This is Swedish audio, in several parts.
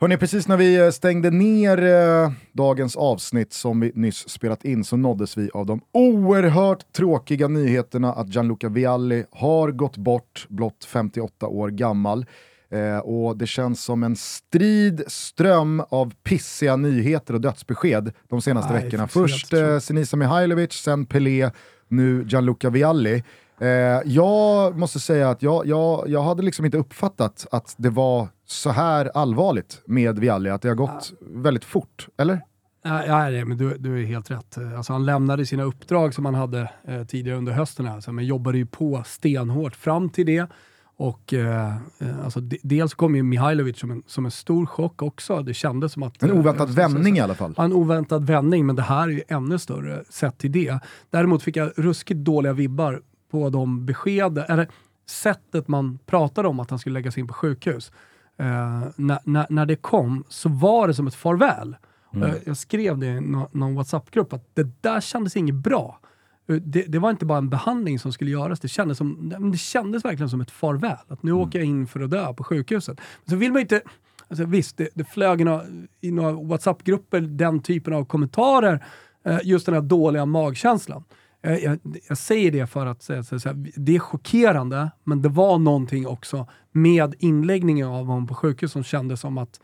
Hörrni, precis när vi eh, stängde ner eh, dagens avsnitt som vi nyss spelat in så nåddes vi av de oerhört tråkiga nyheterna att Gianluca Vialli har gått bort, blott 58 år gammal. Eh, och det känns som en strid ström av pissiga nyheter och dödsbesked de senaste Nej, veckorna. Först eh, Senisa Mihailovic, sen Pelé, nu Gianluca Vialli. Eh, jag måste säga att jag, jag, jag hade liksom inte uppfattat att det var så här allvarligt med Vialli, att det har gått väldigt fort, eller? Ja, ja, nej, men du, du är helt rätt. Alltså, han lämnade sina uppdrag som han hade eh, tidigare under hösten, alltså, men jobbade ju på stenhårt fram till det. Och eh, eh, alltså, de, dels kom ju Mihailovic som en, som en stor chock också. Det kändes som att... En eh, oväntad ska vändning i alla fall. Ja, en oväntad vändning, men det här är ju ännu större sett till det. Däremot fick jag ruskigt dåliga vibbar på de besked, eller sättet man pratade om att han skulle läggas in på sjukhus. Eh, när, när, när det kom så var det som ett farväl. Mm. Eh, jag skrev det i nå- någon WhatsApp-grupp att det där kändes inget bra. Eh, Det, det var inte bara en behandling som skulle göras, det kändes, som, det kändes verkligen som ett farväl. Att nu åker jag in för att dö på sjukhuset. Så vill man inte... Alltså visst, det, det flög i några, i några WhatsApp-grupper den typen av kommentarer, eh, just den här dåliga magkänslan. Eh, jag, jag säger det för att säga så så här, det är chockerande, men det var någonting också med inläggningen av honom på sjukhus som kändes som att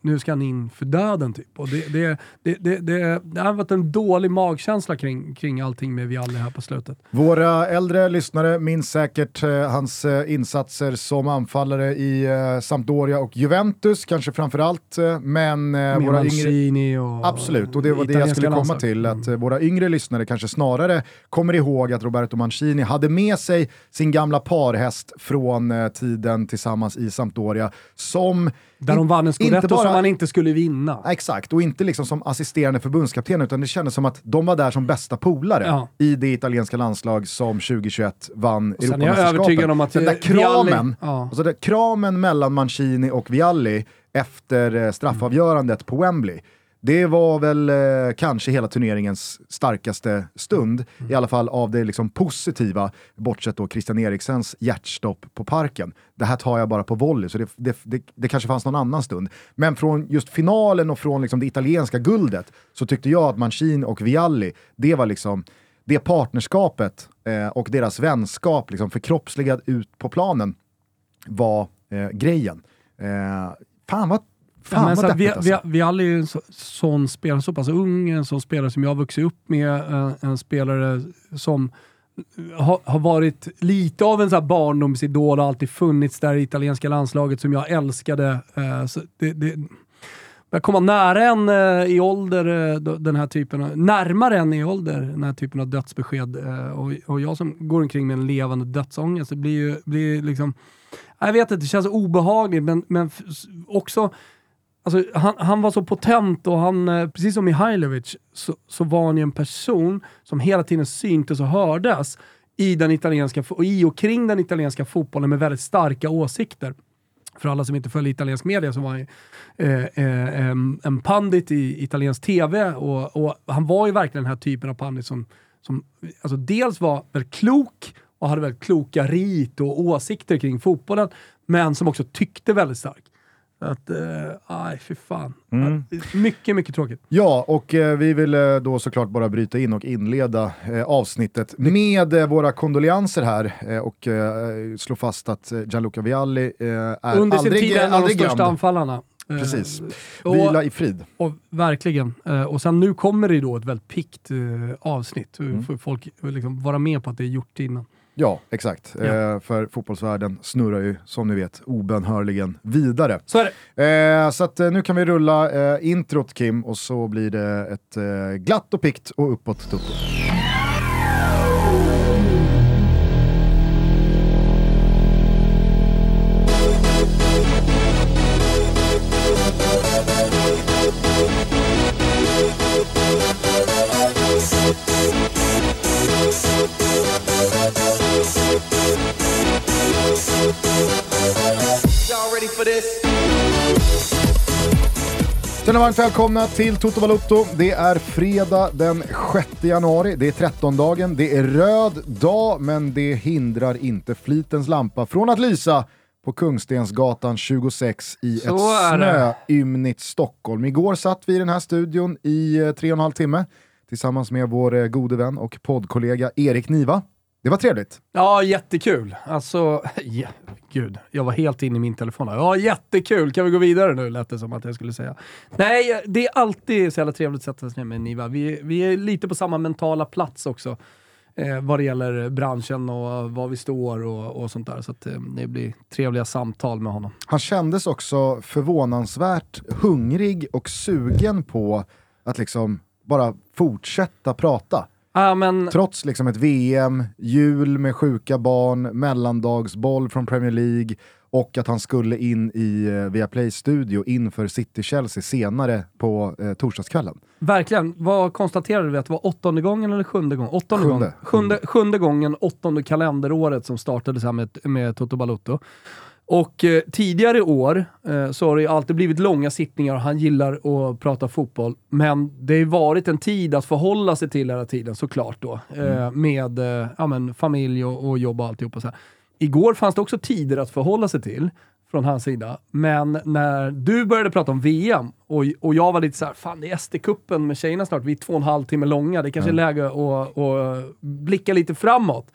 nu- ska han in för döden. Typ. Och det, det, det, det, det, det har varit en dålig magkänsla kring, kring allting med Vialli här på slutet. Våra äldre lyssnare minns säkert eh, hans eh, insatser som anfallare i eh, Sampdoria och Juventus, kanske framförallt, eh, men eh, våra yngre... Och Absolut, och det var det jag skulle komma till. Mm. Att eh, våra yngre lyssnare kanske snarare kommer ihåg att Roberto Mancini hade med sig sin gamla parhäst från eh, tiden tillsammans i Sampdoria som... Där de vann en inte bara- som man inte skulle vinna. Exakt, och inte liksom som assisterande förbundskapten utan det kändes som att de var där som bästa polare Ja. i det italienska landslag som 2021 vann Europamästerskapet. övertygad om att Den där Vialli- kramen, ja. alltså den kramen mellan Mancini och Vialli efter eh, straffavgörandet på Wembley, det var väl eh, kanske hela turneringens starkaste stund, i alla fall av det liksom positiva, bortsett då Christian Eriksens hjärtstopp på parken. Det här tar jag bara på volley, så det, det, det, det kanske fanns någon annan stund. Men från just finalen och från liksom det italienska guldet så tyckte jag att Mancini och Vialli, det var liksom det partnerskapet eh, och deras vänskap liksom förkroppsligad ut på planen var eh, grejen. Eh, fan vad, fan Ja, men vi, alltså. vi, vi är ju en så, sån spelare, så pass ung, en sån spelare som jag har vuxit upp med, en, en spelare som har, har varit lite av en så här barndomsidol och alltid funnits där i italienska landslaget som jag älskade. Eh, så det, det, jag komma nära en eh, i ålder, eh, den här typen av, närmare en i ålder, den här typen av dödsbesked. Och, och jag som går omkring med en levande dödsångest, det blir ju blir liksom, jag vet inte, det känns obehagligt men, men också Alltså, han, han var så potent och han, eh, precis som Mihailovic, så, så var han ju en person som hela tiden syntes och hördes i, den italienska, i och kring den italienska fotbollen med väldigt starka åsikter. För alla som inte följer italiensk media så var han ju, eh, eh, en pandit i italiensk tv och, och han var ju verkligen den här typen av pandit som, som alltså dels var väldigt klok och hade väldigt kloka rit och åsikter kring fotbollen, men som också tyckte väldigt starkt. Att, eh, aj fy fan. Mm. Mycket, mycket tråkigt. Ja, och eh, vi vill eh, då såklart bara bryta in och inleda eh, avsnittet med eh, våra kondolenser här eh, och eh, slå fast att eh, Gianluca Vialli eh, är Under sin tid en av de största anfallarna. Eh, Precis. och, Vila i frid. och, verkligen. Eh, och sen nu kommer det då ett väldigt pikt eh, avsnitt. Mm. Får folk liksom vara med på att det är gjort innan. Ja, exakt. Ja. Eh, för fotbollsvärlden snurrar ju, som ni vet, obönhörligen vidare. Så är det. Eh, så att, eh, nu kan vi rulla eh, introt Kim och så blir det ett eh, glatt och pikt och uppåt Toto. This? Sen varmt välkomna till Toto Balotto. Det är fredag den 6 januari, det är 13-dagen, det är röd dag, men det hindrar inte flitens lampa från att lysa på Kungstensgatan 26 i Så ett snöymnigt Stockholm. Igår satt vi i den här studion i eh, tre och en halv timme tillsammans med vår eh, gode vän och poddkollega Erik Niva. Det var trevligt. Ja, jättekul. Alltså, ja, gud, jag var helt inne i min telefon. Ja, jättekul. Kan vi gå vidare nu, lät det som att jag skulle säga. Nej, det är alltid så jävla trevligt att sätta sig ner med Niva. Vi, vi är lite på samma mentala plats också. Eh, vad det gäller branschen och var vi står och, och sånt där. Så att, eh, det blir trevliga samtal med honom. Han kändes också förvånansvärt hungrig och sugen på att liksom bara fortsätta prata. Ja, men, Trots liksom ett VM, jul med sjuka barn, mellandagsboll från Premier League och att han skulle in i eh, Viaplay-studio inför City-Chelsea senare på eh, torsdagskvällen. verkligen. Vad konstaterade vi? Att det var åttonde gången eller sjunde gången? Åttonde Sjunde. gången. Sjunde, sjunde gången, åttonde kalenderåret som startade så här med, med Toto Balotto. Och eh, tidigare år eh, så har det ju alltid blivit långa sittningar och han gillar att prata fotboll. Men det har ju varit en tid att förhålla sig till hela tiden såklart då. Eh, med eh, ja, men, familj och, och jobb och alltihopa. Så här. Igår fanns det också tider att förhålla sig till från hans sida. Men när du började prata om VM och, och jag var lite så här, fan det är SD-cupen med tjejerna snart, vi är två och en halv timme långa, det kanske är läge att, att blicka lite framåt.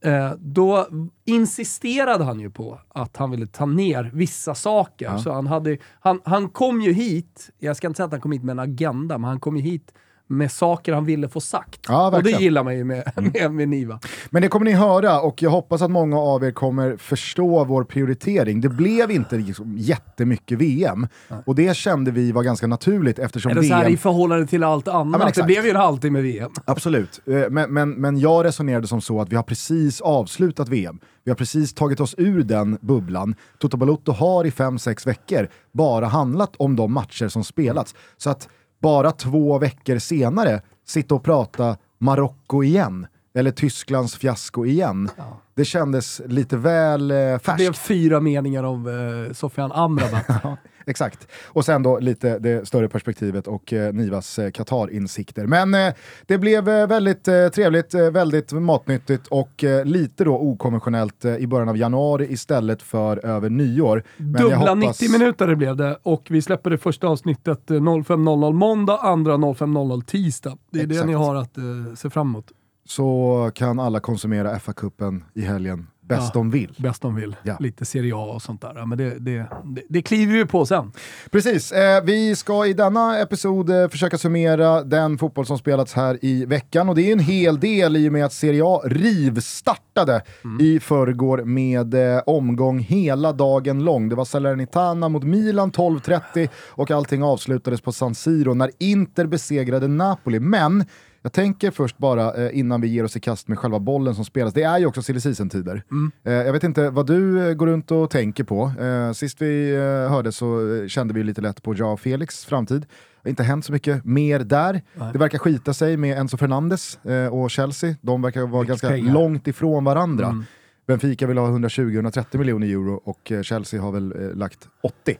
Eh, då insisterade han ju på att han ville ta ner vissa saker. Så han, hade, han, han kom ju hit, jag ska inte säga att han kom hit med en agenda, men han kom ju hit med saker han ville få sagt. Ja, och det gillar man ju med, med, med Niva. Men det kommer ni höra och jag hoppas att många av er kommer förstå vår prioritering. Det blev inte liksom jättemycket VM och det kände vi var ganska naturligt eftersom Eller så VM i förhållande till allt annat. det exakt. blev ju en halvtimme VM. Absolut, Eh, men, men, men jag resonerade som så att vi har precis avslutat VM. Vi har precis tagit oss ur den bubblan. Toto Balotto har i fem sex veckor bara handlat om de matcher som spelats. Så att bara två veckor senare sitta och prata Marocko igen, eller Tysklands fiasko igen. Det kändes lite väl eh, Det färskt. blev fyra meningar om eh, Sofian Amrabat. Exakt. Och sen då lite det större perspektivet och eh, Nivas eh, Qatar-insikter. Men eh, det blev eh, väldigt eh, trevligt, väldigt matnyttigt och lite då okonventionellt i början av januari istället för över nyår. Men Dubbla hoppas- 90 minuter det blev det och vi släpper det första avsnittet eh, 05.00 måndag, andra 05.00 tisdag. Det är det Exakt. ni har att se fram emot. Så kan alla konsumera FA-cupen i helgen bäst Ja. de vill. Bäst de vill. Ja. Lite Serie A och sånt där. Men det, det, det, det kliver vi på sen. Precis, eh, vi ska i denna episod eh, försöka summera den fotboll som spelats här i veckan och det är en hel del i och med att Serie A rivstartade i förrgår med eh, omgång hela dagen lång. Det var Salernitana mot Milan 12.30 och allting avslutades på San Siro när Inter besegrade Napoli. Men jag tänker först bara eh, innan vi ger oss i kast med själva bollen som spelas. Det är ju också silly season-tider. Eh, jag vet inte vad du eh, går runt och tänker på. Sist vi hörde så kände vi lite lätt på Joao Felix framtid. Det har inte hänt så mycket mer där. Det verkar skita sig med Enzo Fernandes och Chelsea. De verkar vara ganska pengar. långt ifrån varandra. Benfica vill ha 120-130 miljoner euro och eh, Chelsea har väl eh, lagt 80.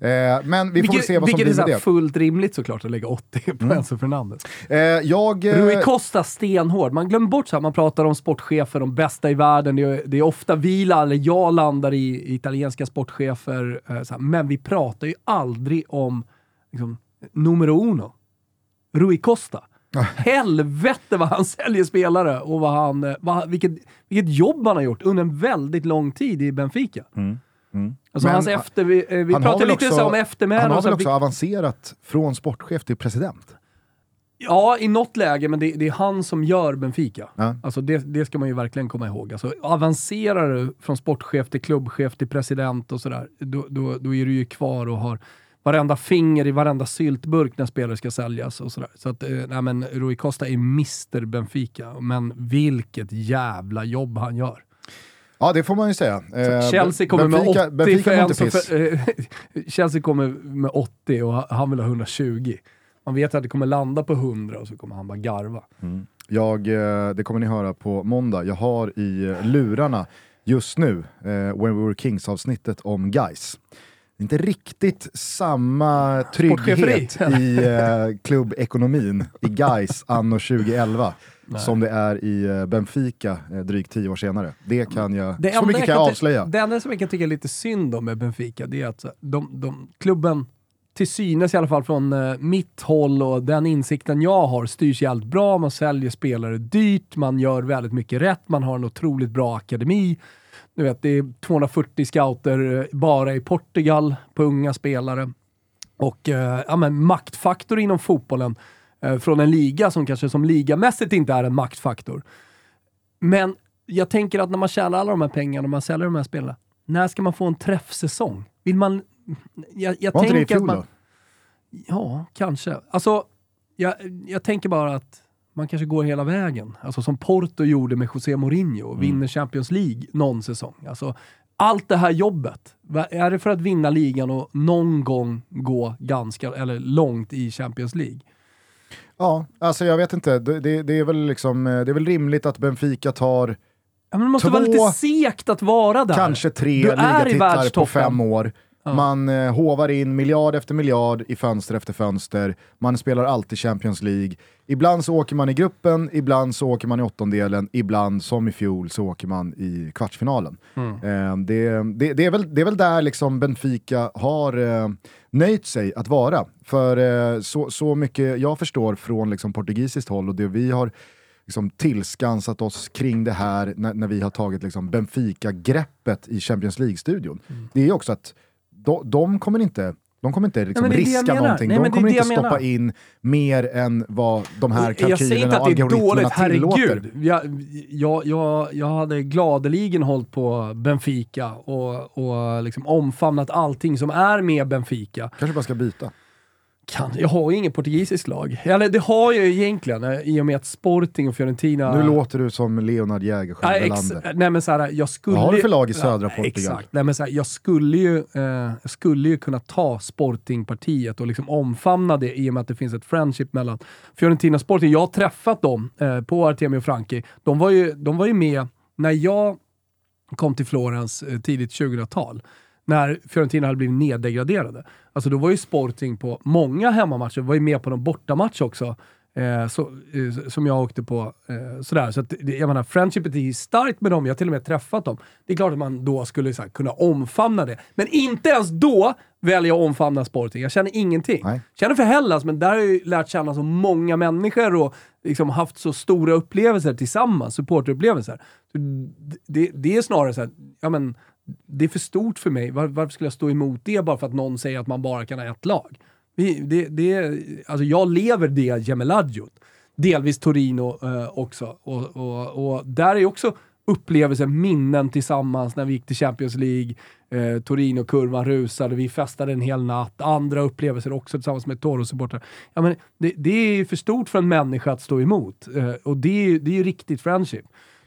Eh, men vi får väl se vad som vilket är blir med det. fullt rimligt såklart att lägga 80 på Enzo Fernandes. Eh, jag, eh, Rui Costa stenhård. Man glömmer bort så här, man pratar om sportchefer, de bästa i världen. Det är, det är ofta vi, eller jag landar i, i italienska sportchefer. Eh, här, men vi pratar ju aldrig om liksom, numero uno. Rui Costa. Helvete vad han säljer spelare och vad han, eh, vad, vilket, vilket jobb han har gjort under en väldigt lång tid i Benfica. Alltså Men, hans efter, vi, eh, vi väl lite också- så om eftermäle. han har väl också avancerat från sportchef till president? Ja, i något läge, men det, det är han som gör Benfica. Ja. Alltså det, det ska man ju verkligen komma ihåg. Alltså, avancerar du från sportchef till klubbchef till president och sådär, då, då, då är du ju kvar och har varenda finger i varenda syltburk när spelare ska säljas och sådär. Så att, eh, nej men Rui Costa är Mr Benfica, men vilket jävla jobb han gör. Ja, det får man ju säga. Eh, Chelsea kommer Benfica, med 80 Benfica för mår en inte som piss. för, eh, Chelsea kommer med 80 och han vill ha 120. Man vet att det kommer landa på 100 och så kommer han bara garva. Jag, eh, det kommer ni höra på måndag. Jag har i lurarna just nu eh, When We Were Kings-avsnittet om Guys. Inte riktigt samma trygghet i eh, klubbekonomin i Gais anno 2011 Nej. som det är i eh, Benfica eh, drygt tio år senare. Det kan jag, det så mycket kan jag avslöja. Det enda som jag kan tycka är lite synd om med Benfica, det är att de, de, klubben, till synes i alla fall från uh, mitt håll och den insikten jag har, styrs jävligt bra. Man säljer spelare dyrt, man gör väldigt mycket rätt, man har en otroligt bra akademi. Du vet, det är 240 scouter bara i Portugal på unga spelare. Och uh, ja, men maktfaktor inom fotbollen Eh, från en liga som kanske som ligamässigt inte är en maktfaktor. Men jag tänker att när man tjänar alla de här pengarna och man säljer de här spelarna, när ska man få en träffsäsong? Vill man... Jag, jag Var inte det i fjol då? Ja, kanske. Alltså, jag, jag tänker bara att man kanske går hela vägen. Alltså som Porto gjorde med José Mourinho, mm. vinner Champions League någon säsong. Alltså, allt det här jobbet, är det för att vinna ligan och någon gång gå ganska, eller långt i Champions League? Ja, alltså jag vet inte. Det, det, det, är, väl liksom, eh, det är väl rimligt att Benfica tar ja, men det måste två, vara lite segt att vara där. Kanske tre ligatitlar på fem år. Ja. Man eh, hovar in miljard efter miljard i fönster efter fönster. Man spelar alltid Champions League. Ibland så åker man i gruppen, ibland så åker man i åttondelen, ibland som i fjol så åker man i kvartsfinalen. Mm. Eh, det, det, det, är väl, det är väl där liksom Benfica har eh, nöjt sig att vara. För eh, så, så mycket jag förstår från liksom, portugisiskt håll och det vi har liksom, tillskansat oss kring det här när, när vi har tagit liksom, Benfica-greppet i Champions League-studion. Mm. Det är också att de, de kommer inte de kommer inte liksom Nej, riska någonting, Nej, de kommer inte stoppa menar. in mer än vad de här kalkylerna och algoritmerna tillåter. Jag, jag, jag, jag hade gladeligen hållit på Benfica och, och liksom omfamnat allting som är med Benfica. Kanske bara ska byta. Kan, jag har ju inget portugisiskt lag. Eller det har jag ju egentligen, eh, i och med att Sporting och Fiorentina... Nu låter du som Leonard Jägerskiöld äh, Nej men såhär, jag skulle... Vad har du för lag i södra ja, Portugal? Exakt. Nej, men såhär, jag, skulle ju, eh, jag skulle ju kunna ta Sporting-partiet och liksom omfamna det i och med att det finns ett friendship mellan Fiorentina och Sporting. Jag har träffat dem eh, på Artemio Franki. De var, ju, de var ju med när jag kom till Florens eh, tidigt 2000-tal när Fiorentina hade blivit neddegraderade. Alltså då var ju Sporting på många hemmamatcher, var ju med på någon bortamatch också. Eh, så, eh, som jag åkte på. Eh, sådär. Så att, jag menar, friendshipet är ju starkt med dem, jag har till och med träffat dem. Det är klart att man då skulle här, kunna omfamna det. Men inte ens då väljer jag att omfamna Sporting. Jag känner ingenting. Nej. känner för Hellas, men där har jag ju lärt känna så många människor och liksom haft så stora upplevelser tillsammans, supporterupplevelser. Det, det är snarare så här, ja men det är för stort för mig. Var, varför skulle jag stå emot det bara för att någon säger att man bara kan ha ett lag? Det, det, alltså jag lever det Gemeladjot. Delvis Torino eh, också. Och, och, och, där är också upplevelser, minnen tillsammans när vi gick till Champions League. Eh, Torino-kurvan rusade, vi festade en hel natt. Andra upplevelser också tillsammans med Toro-supportrar. Ja, det, det, är för stort för en människa att stå emot. Eh, och det, det är ju riktigt friendship.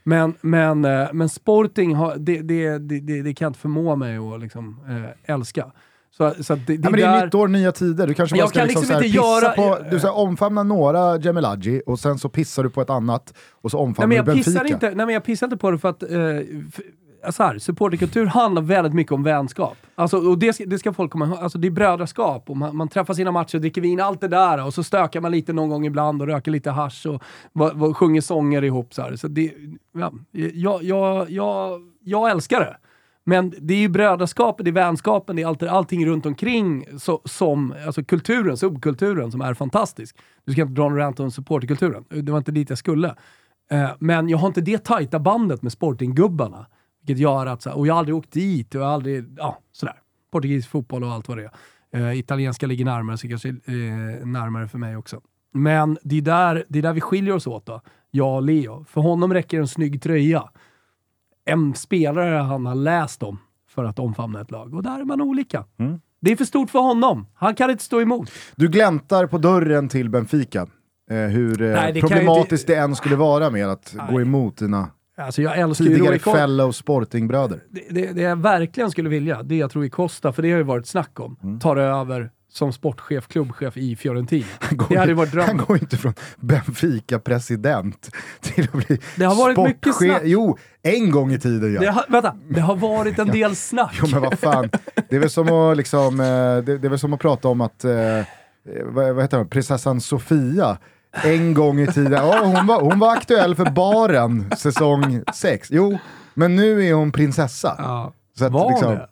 Men, men, eh, men Sporting, har, det, det, det, det kan jag inte förmå mig att liksom, äh, älska. Så, så det, det, ja, men det är nytt år, nya tider. Du kanske bara ska liksom liksom pissa göra... på, du ska omfamna några Gemelagi och sen så pissar du på ett annat och så omfamnar nej, men jag du Benfica. Inte, nej men jag pissar inte på det för att eh, för, så här, supporterkultur handlar väldigt mycket om vänskap. Alltså, och det, ska, det ska folk komma ihåg. Alltså, det är brödraskap och man, man träffar sina matcher, dricker vin, allt det där. Och så stökar man lite någon gång ibland och röker lite hash och va, va, sjunger sånger ihop. Så, här. så det, ja, jag, jag, jag, jag älskar det. Men det är ju brödraskapet, det är vänskapen, det är allt, allting runt omkring så, som, alltså kulturen, subkulturen som är fantastisk. Du ska inte dra en rant om supporterkulturen, det var inte dit jag skulle. Eh, men jag har inte det tajta bandet med sportinggubbarna. Vilket gör att, och jag har aldrig åkt dit och jag har aldrig, ja sådär. Portugisisk fotboll och allt vad det är. Uh, italienska ligger närmare, så kanske uh, närmare för mig också. Men det är, där, det är där vi skiljer oss åt då, jag och Leo. För honom räcker en snygg tröja. En spelare han har läst om för att omfamna ett lag. Och där är man olika. Mm. Det är för stort för honom. Han kan inte stå emot. Du gläntar på dörren till Benfica. Eh, hur eh, Nej, problematiskt det än skulle vara med att Nej. gå emot dina Alltså jag älskar Tidigare ju fellow sportingbröder. Det, det, det, jag verkligen skulle vilja, det är att Rui Costa, för det har ju varit snack om, mm. tar över som sportchef, klubbchef i Fiorentina. går Det hade varit Han drömmen. går ju inte från Benfica-president till att bli Det har varit mycket sportchef. snack. Jo, en gång i tiden ja. Det har, vänta, det har varit en del snack. Jo men vad fan, det är väl som att, liksom, eh, det, det är väl som att prata om att, eh, eh, vad, vad heter hon, prinsessan Sofia en gång i tiden, ja, hon, var, hon var aktuell för baren säsong 6. Jo, men nu är hon prinsessa. Ja. Så att, Var liksom, det?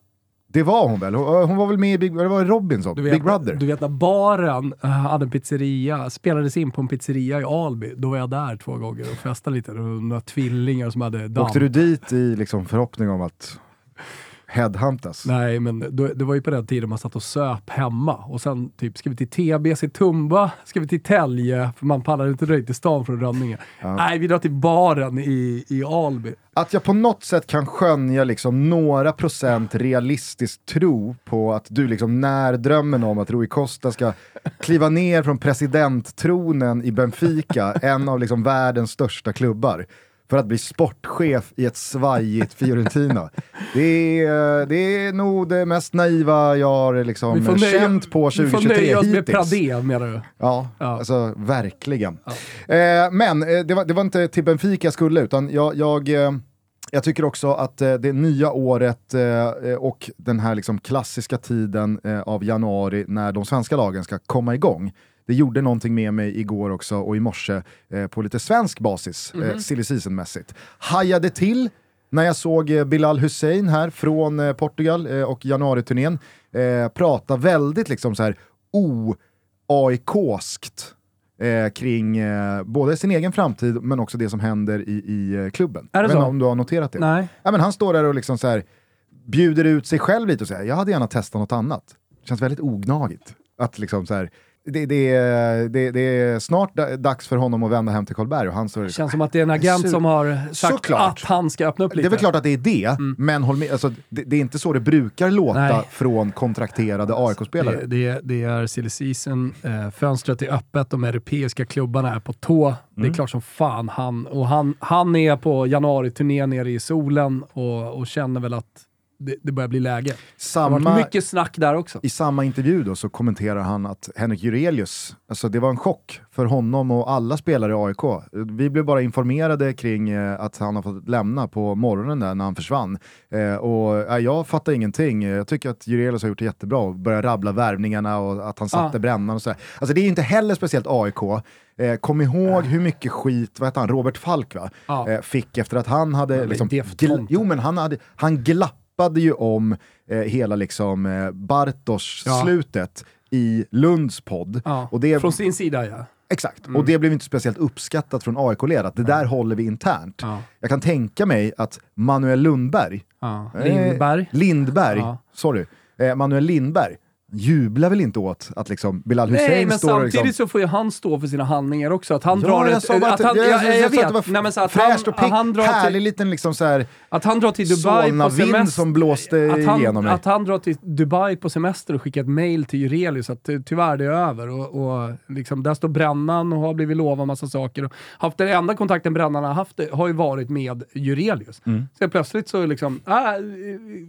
Det var hon väl? Hon, hon var väl med i Big, det var Robinson, Du vet, Big Brother. Du vet när baren eh, hade en pizzeria, spelades in på en pizzeria i Alby, då var jag där två gånger och festade lite. Det var några tvillingar som hade damm. Åkte du dit i liksom, förhoppning om att headhuntas? Nej, men då, det var ju på den tiden man satt och söp hemma. Och sen typ, ska vi till TBC i Tumba? Ska vi till Tälje? För man pallade inte dra till stan från Rönninge. Nej, vi drar till baren i, i Alby. Att jag på något sätt kan skönja liksom några procent realistisk tro på att du liksom när drömmen om att Rui Costa ska kliva ner från presidenttronen i Benfica, en av liksom världens största klubbar, för att bli sportchef i ett svajigt Fiorentina. Det är, det är nog det mest naiva jag har liksom nöja- känt på vi får 2023 nöja oss med hittills. Pradé menar du? Ja, Ja. alltså verkligen. Eh, men eh, det, var, det var inte till Benfica jag skulle, utan jag, jag, eh, jag tycker också att eh, det nya året och den här liksom klassiska tiden av januari när de svenska lagen ska komma igång, det gjorde någonting med mig igår också och i morse eh, på lite svensk basis, eh, silly season-mässigt. Hajade till när jag såg eh, Bilal Hussein här från eh, Portugal eh, och januariturnén eh, prata väldigt liksom så här o-AIKskt eh, kring eh, både sin egen framtid men också det som händer i, i klubben. Är det Jag vet om du har noterat det? Nej. Ja, men han står där och liksom så här, bjuder ut sig själv lite och säger jag hade gärna testat något annat. Känns väldigt ognagigt. Att liksom så här, det, det, är- det, det är snart da- dags för honom att vända hem till Karlberg och han står Känns som att det är en agent som har sagt Såklart. att han ska öppna upp det lite. är väl klart att det är det, men håll med, alltså, det, det är inte så det brukar låta Nej. från kontrakterade AIK-spelare. Det, det, det är silly season, eh, fönstret är öppet, de europeiska klubbarna är på tå. Det Mm. är klart som fan han, och han, han är på januari-turné nere i solen och, och känner väl att det, det börjar bli läge. Det har varit Samma, mycket snack där också. I samma intervju då så kommenterar han att Henrik Jurelius, alltså det var en chock för honom och alla spelare i AIK. Vi blev bara informerade kring eh, att han har fått lämna på morgonen där när han försvann. Eh, och eh, jag fattar ingenting. Jag tycker att Jurelius har gjort det jättebra och börjar rabbla värvningarna och att han satte Ja. brännan och sådär. Alltså det är inte heller speciellt AIK. Eh, kom ihåg hur mycket skit, vad heter han, Robert Falk va? Ja. Eh, fick efter att han hade men liksom, gl- jo men han, hade, han glappade ju om eh, hela liksom eh, Bartos Ja. i Lunds podd. Ja. Och det, Från sin sida ja. exakt, och det blev inte speciellt uppskattat från AIK-led, att det där håller vi internt. Ja. Jag kan tänka mig att Manuel Lundberg, eh, Lindberg. Lindberg, sorry, eh, Manuel Lindberg jublar väl inte åt att liksom Bilal Hussein Nej, men står och samtidigt liksom, så får ju han stå för sina handlingar också. Att han Ja, drar jag ett... bara att han, jag, jag, jag, att vet. var Nej, men så att fräscht och drar härlig till, liten liksom så här, att han drar till Dubai på semester. som blåste att han, igenom mig. Att han drar till Dubai på semester och skickar ett mail till Jurelius att tyvärr det är över. Och, och liksom, där står brännan och har blivit lovad massa saker. Och haft den enda kontakten brännan har haft har ju varit med Jurelius. Mm. Sen plötsligt så liksom, äh,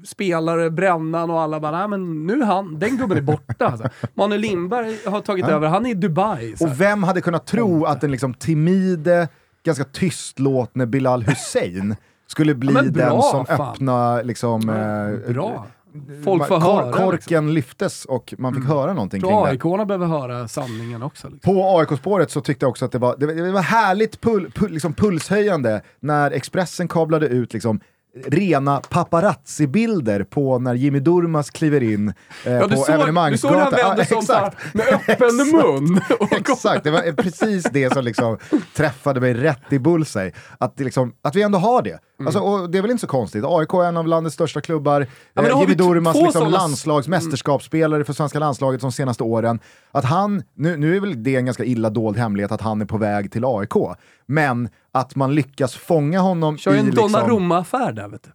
spelare, brännan och alla bara, nej men nu är han, den gubben är borta. Alltså. Manuel Lindberg har tagit över, han är i Dubai. Och vem hade kunnat tro att den liksom timide, ganska tystlåtne Bilal Hussein skulle bli Ja, bra, den som fan. öppnar liksom... eh, Bra. Folk får höra. Liksom. Korken lyftes och man fick höra någonting kring det. AIK-arna behöver höra sanningen också. Liksom. På AIK-spåret så tyckte jag också att det var, det var, det var härligt pul, pul, liksom pulshöjande när Expressen kablade ut liksom rena paparazzi-bilder på när Jimmy Durmaz kliver in eh, Ja, på såg, du såg när han vände sig här, med öppen mun. Exakt, det var precis det som liksom träffade mig rätt i bullseye. Att, liksom, att vi ändå har det. Alltså, och det är väl inte så konstigt. AIK är en av landets största klubbar. men eh, Jimmy Durmaz, liksom sådana s- landslags mästerskapsspelare för svenska landslaget de senaste åren. Att han, nu, nu är väl det en ganska illa dold hemlighet att han är på väg till AIK. Men att man lyckas fånga honom Kör i... en Liksom, Donnarumma-affär där vet du.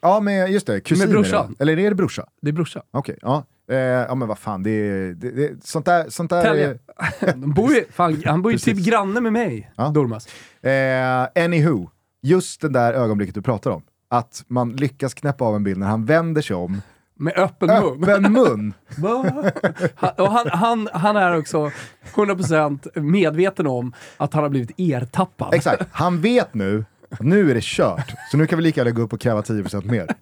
ja, med, just det, kusiner. brorsan. va? Eller är det brorsa? Det är brorsa. Okej, ja. Eh, ja men vad fan, det är... Det, det, sånt där... Sånt där Tälje. De bor ju, fan, han bor ju typ granne med mig, Ja. Durmaz. Eh, anywho, just det där ögonblicket du pratar om. Att man lyckas knäppa av en bild när han vänder sig om Med öppen mun. Öppen mun! Han, och han, han, han är också 100% medveten om att han har blivit ertappad. Exakt, han vet nu nu är det kört. Så nu kan vi lika gärna gå upp och kräva 10% mer.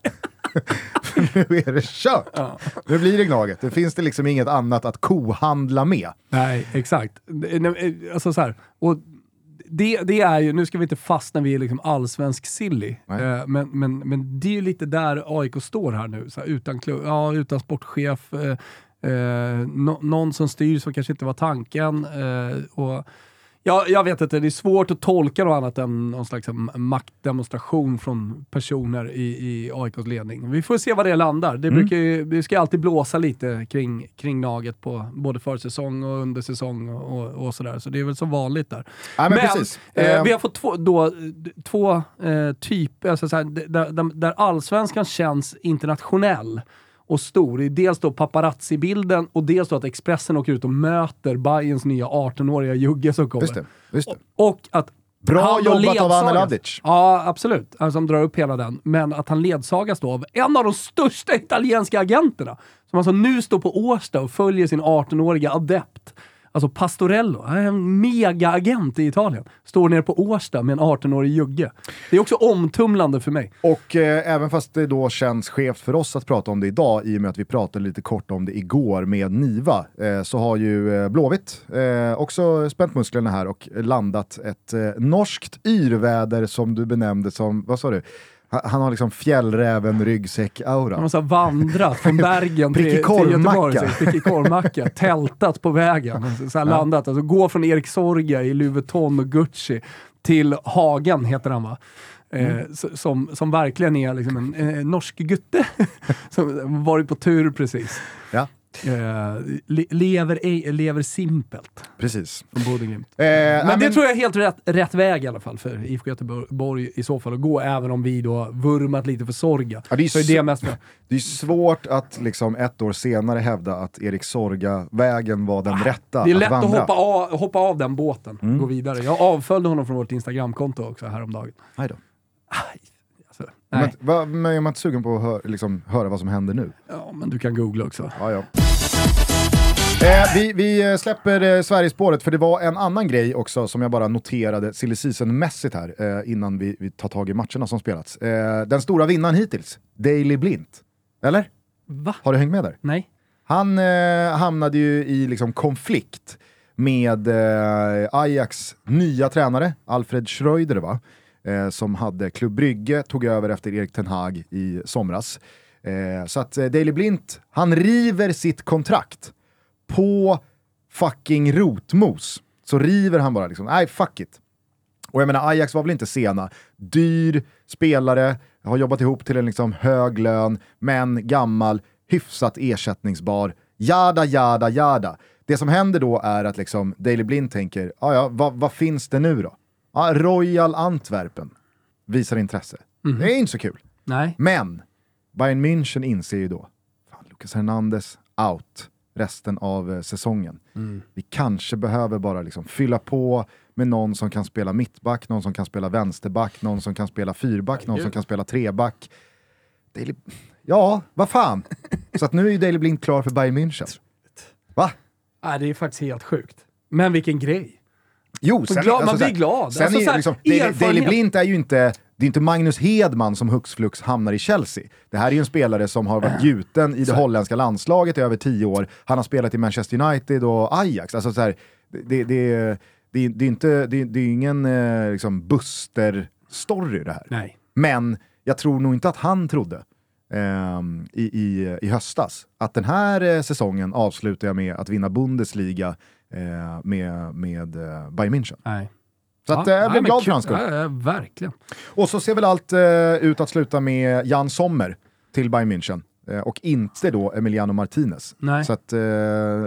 nu är det kört! Ja. Nu blir det Gnaget. Det finns det liksom inget annat att kohandla med. Nej, exakt. Alltså så här, och det, det är ju, nu ska vi inte fastna vid liksom allsvensk silly, eh, men, men, men det är ju lite där AIK står här nu. Här, utan, klubb, ja, utan sportchef, eh, eh, nå- någon som styr som kanske inte var tanken. Eh, och, ja, jag vet inte, det är svårt att tolka något annat än någon slags eh, maktdemonstration från personer i, i AIKs ledning. Vi får se var det landar. Det, Mm. brukar ju, det ska alltid blåsa lite kring, kring Naget på både försäsong och undersäsong och, och, sådär. Så det är väl som vanligt där. Ja, men precis. Eh, Eh, vi har fått två, då, två eh, typer, alltså så här, d- där, där, där allsvenskan känns internationell och stor. Det är dels då paparazzi-bilden och dels då att Expressen åker ut och möter Bayerns nya 18-åriga jugge som kommer. Just det, just det. Och att Bra han jobbat av ledsagas- Ladic. Ja, absolut. Alltså, de drar upp hela den. Men att han ledsagas då av en av de största italienska agenterna. Som alltså nu står på Årsta och följer sin 18-åriga adept. Alltså Pastorello, han är en megaagent i Italien. Står nere på Årsta med en 18-årig jugge. Det är också omtumlande för mig. Och eh, även fast det då känns skevt för oss att prata om det idag, i och med att vi pratade lite kort om det igår med Niva, eh, så har ju eh, Blåvitt eh, också spänt musklerna här och landat ett eh, norskt yrväder som du benämnde som, vad sa du? Han, har liksom fjällräven ryggsäck-aura. Han så här vandrat från Bergen till, till. Göteborg. Prickig korvmacka. Tältat på vägen. Så här landat. Alltså, gå från Erik Sorga i Louis Vuitton och Gucci till Hagen, heter han va? Eh, s- som, som verkligen är liksom en eh, norsk gutte. som varit på tur precis. Ja, Eh, le, lever, ej- lever simpelt precis. från Bodø/Glimt. Eh, Men det tror jag är helt rätt, rätt väg i alla fall för IFK Göteborg i så fall att gå, även om vi då vurmat lite för Sorga. Ja, det är så är det mest Det är svårt att liksom ett år senare hävda att Erik Sorga-vägen var den rätta Ah, Det är lätt att vandra. hoppa av, hoppa av den båten Mm. och gå vidare. Jag avföljde honom från vårt Instagramkonto också häromdagen. Nej då. Men, va, men är man inte sugen på att hö liksom, höra vad som händer nu? Ja, men du kan googla också. Ja, ja. Eh, vi, vi eh, släpper eh, Sverigespåret för det var en annan grej också som jag bara noterade silly season-mässigt här eh, innan vi, vi tar tag i matcherna som spelats. Eh, den stora vinnaren hittills, Daley Blint. Eller? Va? Har du hängt med där? Nej? Han eh, hamnade ju i liksom konflikt med eh, Ajax nya tränare, Alfred Schreuder va? Eh, som hade Klubb Brygge, tog över efter Erik Ten Hag i somras. Eh, så att eh, Daily Blint, han river sitt kontrakt på fucking rotmos. Så river han bara liksom, nej fuck it. Och jag menar, Ajax var väl inte sena. Dyr spelare, har jobbat ihop till en liksom hög lön, men gammal, hyfsat ersättningsbar. Jada, jada, jada. Det som händer då är att liksom Daily Blind tänker, ah, ja, vad, vad finns det nu då? Ja, Royal Antwerpen visar intresse. Det är inte så kul. Nej? Men Bayern München inser ju då, fan, Lucas Hernandez out resten av eh, säsongen. Vi kanske behöver bara liksom fylla på med någon som kan spela mittback, någon som kan spela vänsterback, någon som kan spela fyrback, någon som kan spela treback. Daley... Ja, vad fan. Så att nu är ju Daley Blind klar för Bayern München. Va? Nej, det är faktiskt helt sjukt. Men vilken grej. Jo, Så glad- man blir glad. Sen Alltså, är så här, liksom, erfarenhet. Daley Blind är ju inte, det är inte Magnus Hedman som hux flux hamnar i Chelsea. Det här är ju en spelare som har varit gjuten i det holländska landslaget i över tio år. Han har spelat i Manchester United och Ajax. Alltså så här, det, det, det, är inte, det, det är ingen eh, liksom Buster-story det här. Nej. Men jag tror nog inte att han trodde ehm, i, i, i höstas att den här eh, säsongen avslutar jag med att vinna Bundesliga eh, med, med eh, Bayern München. Nej. Så att, Ja, eh, jag blev glad för hans kul. skull. Ja, verkligen. Och så ser väl allt eh, ut att sluta med Jan Sommer till Bayern München. Eh, och inte då Emiliano Martinez. Nej. Så att eh,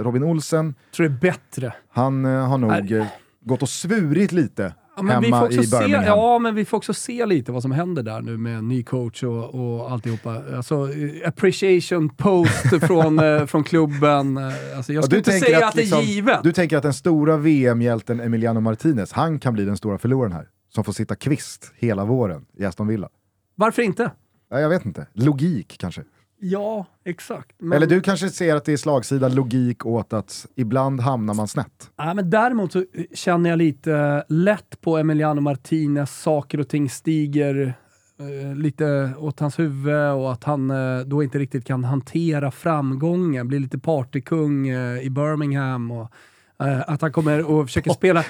Robin Olsen, tror det är bättre. han eh, har nog eh, gått och svurit lite Ja men, vi får hemma också i se, ja, men vi får också se lite vad som händer där nu med ny coach och, och alltihopa. Alltså, eh, appreciation post från, eh, från klubben. Eh, Alltså, jag Ja, skulle inte säga att, det är liksom- givet. Du tänker att den stora VM-hjälten Emiliano Martinez, han kan bli den stora förloraren här. Som får sitta kvist hela våren i Aston Villa. Varför inte? Ja, jag vet inte. Logik kanske. Ja, exakt. Men, Eller du kanske ser att det är slagsida logik åt att ibland hamnar man snett? ja, men däremot så känner jag lite lätt på Emiliano Martinez, saker och ting stiger eh, lite åt hans huvud och att han eh, då inte riktigt kan hantera framgången, blir lite partykung eh, i Birmingham och eh, att han kommer och försöker spela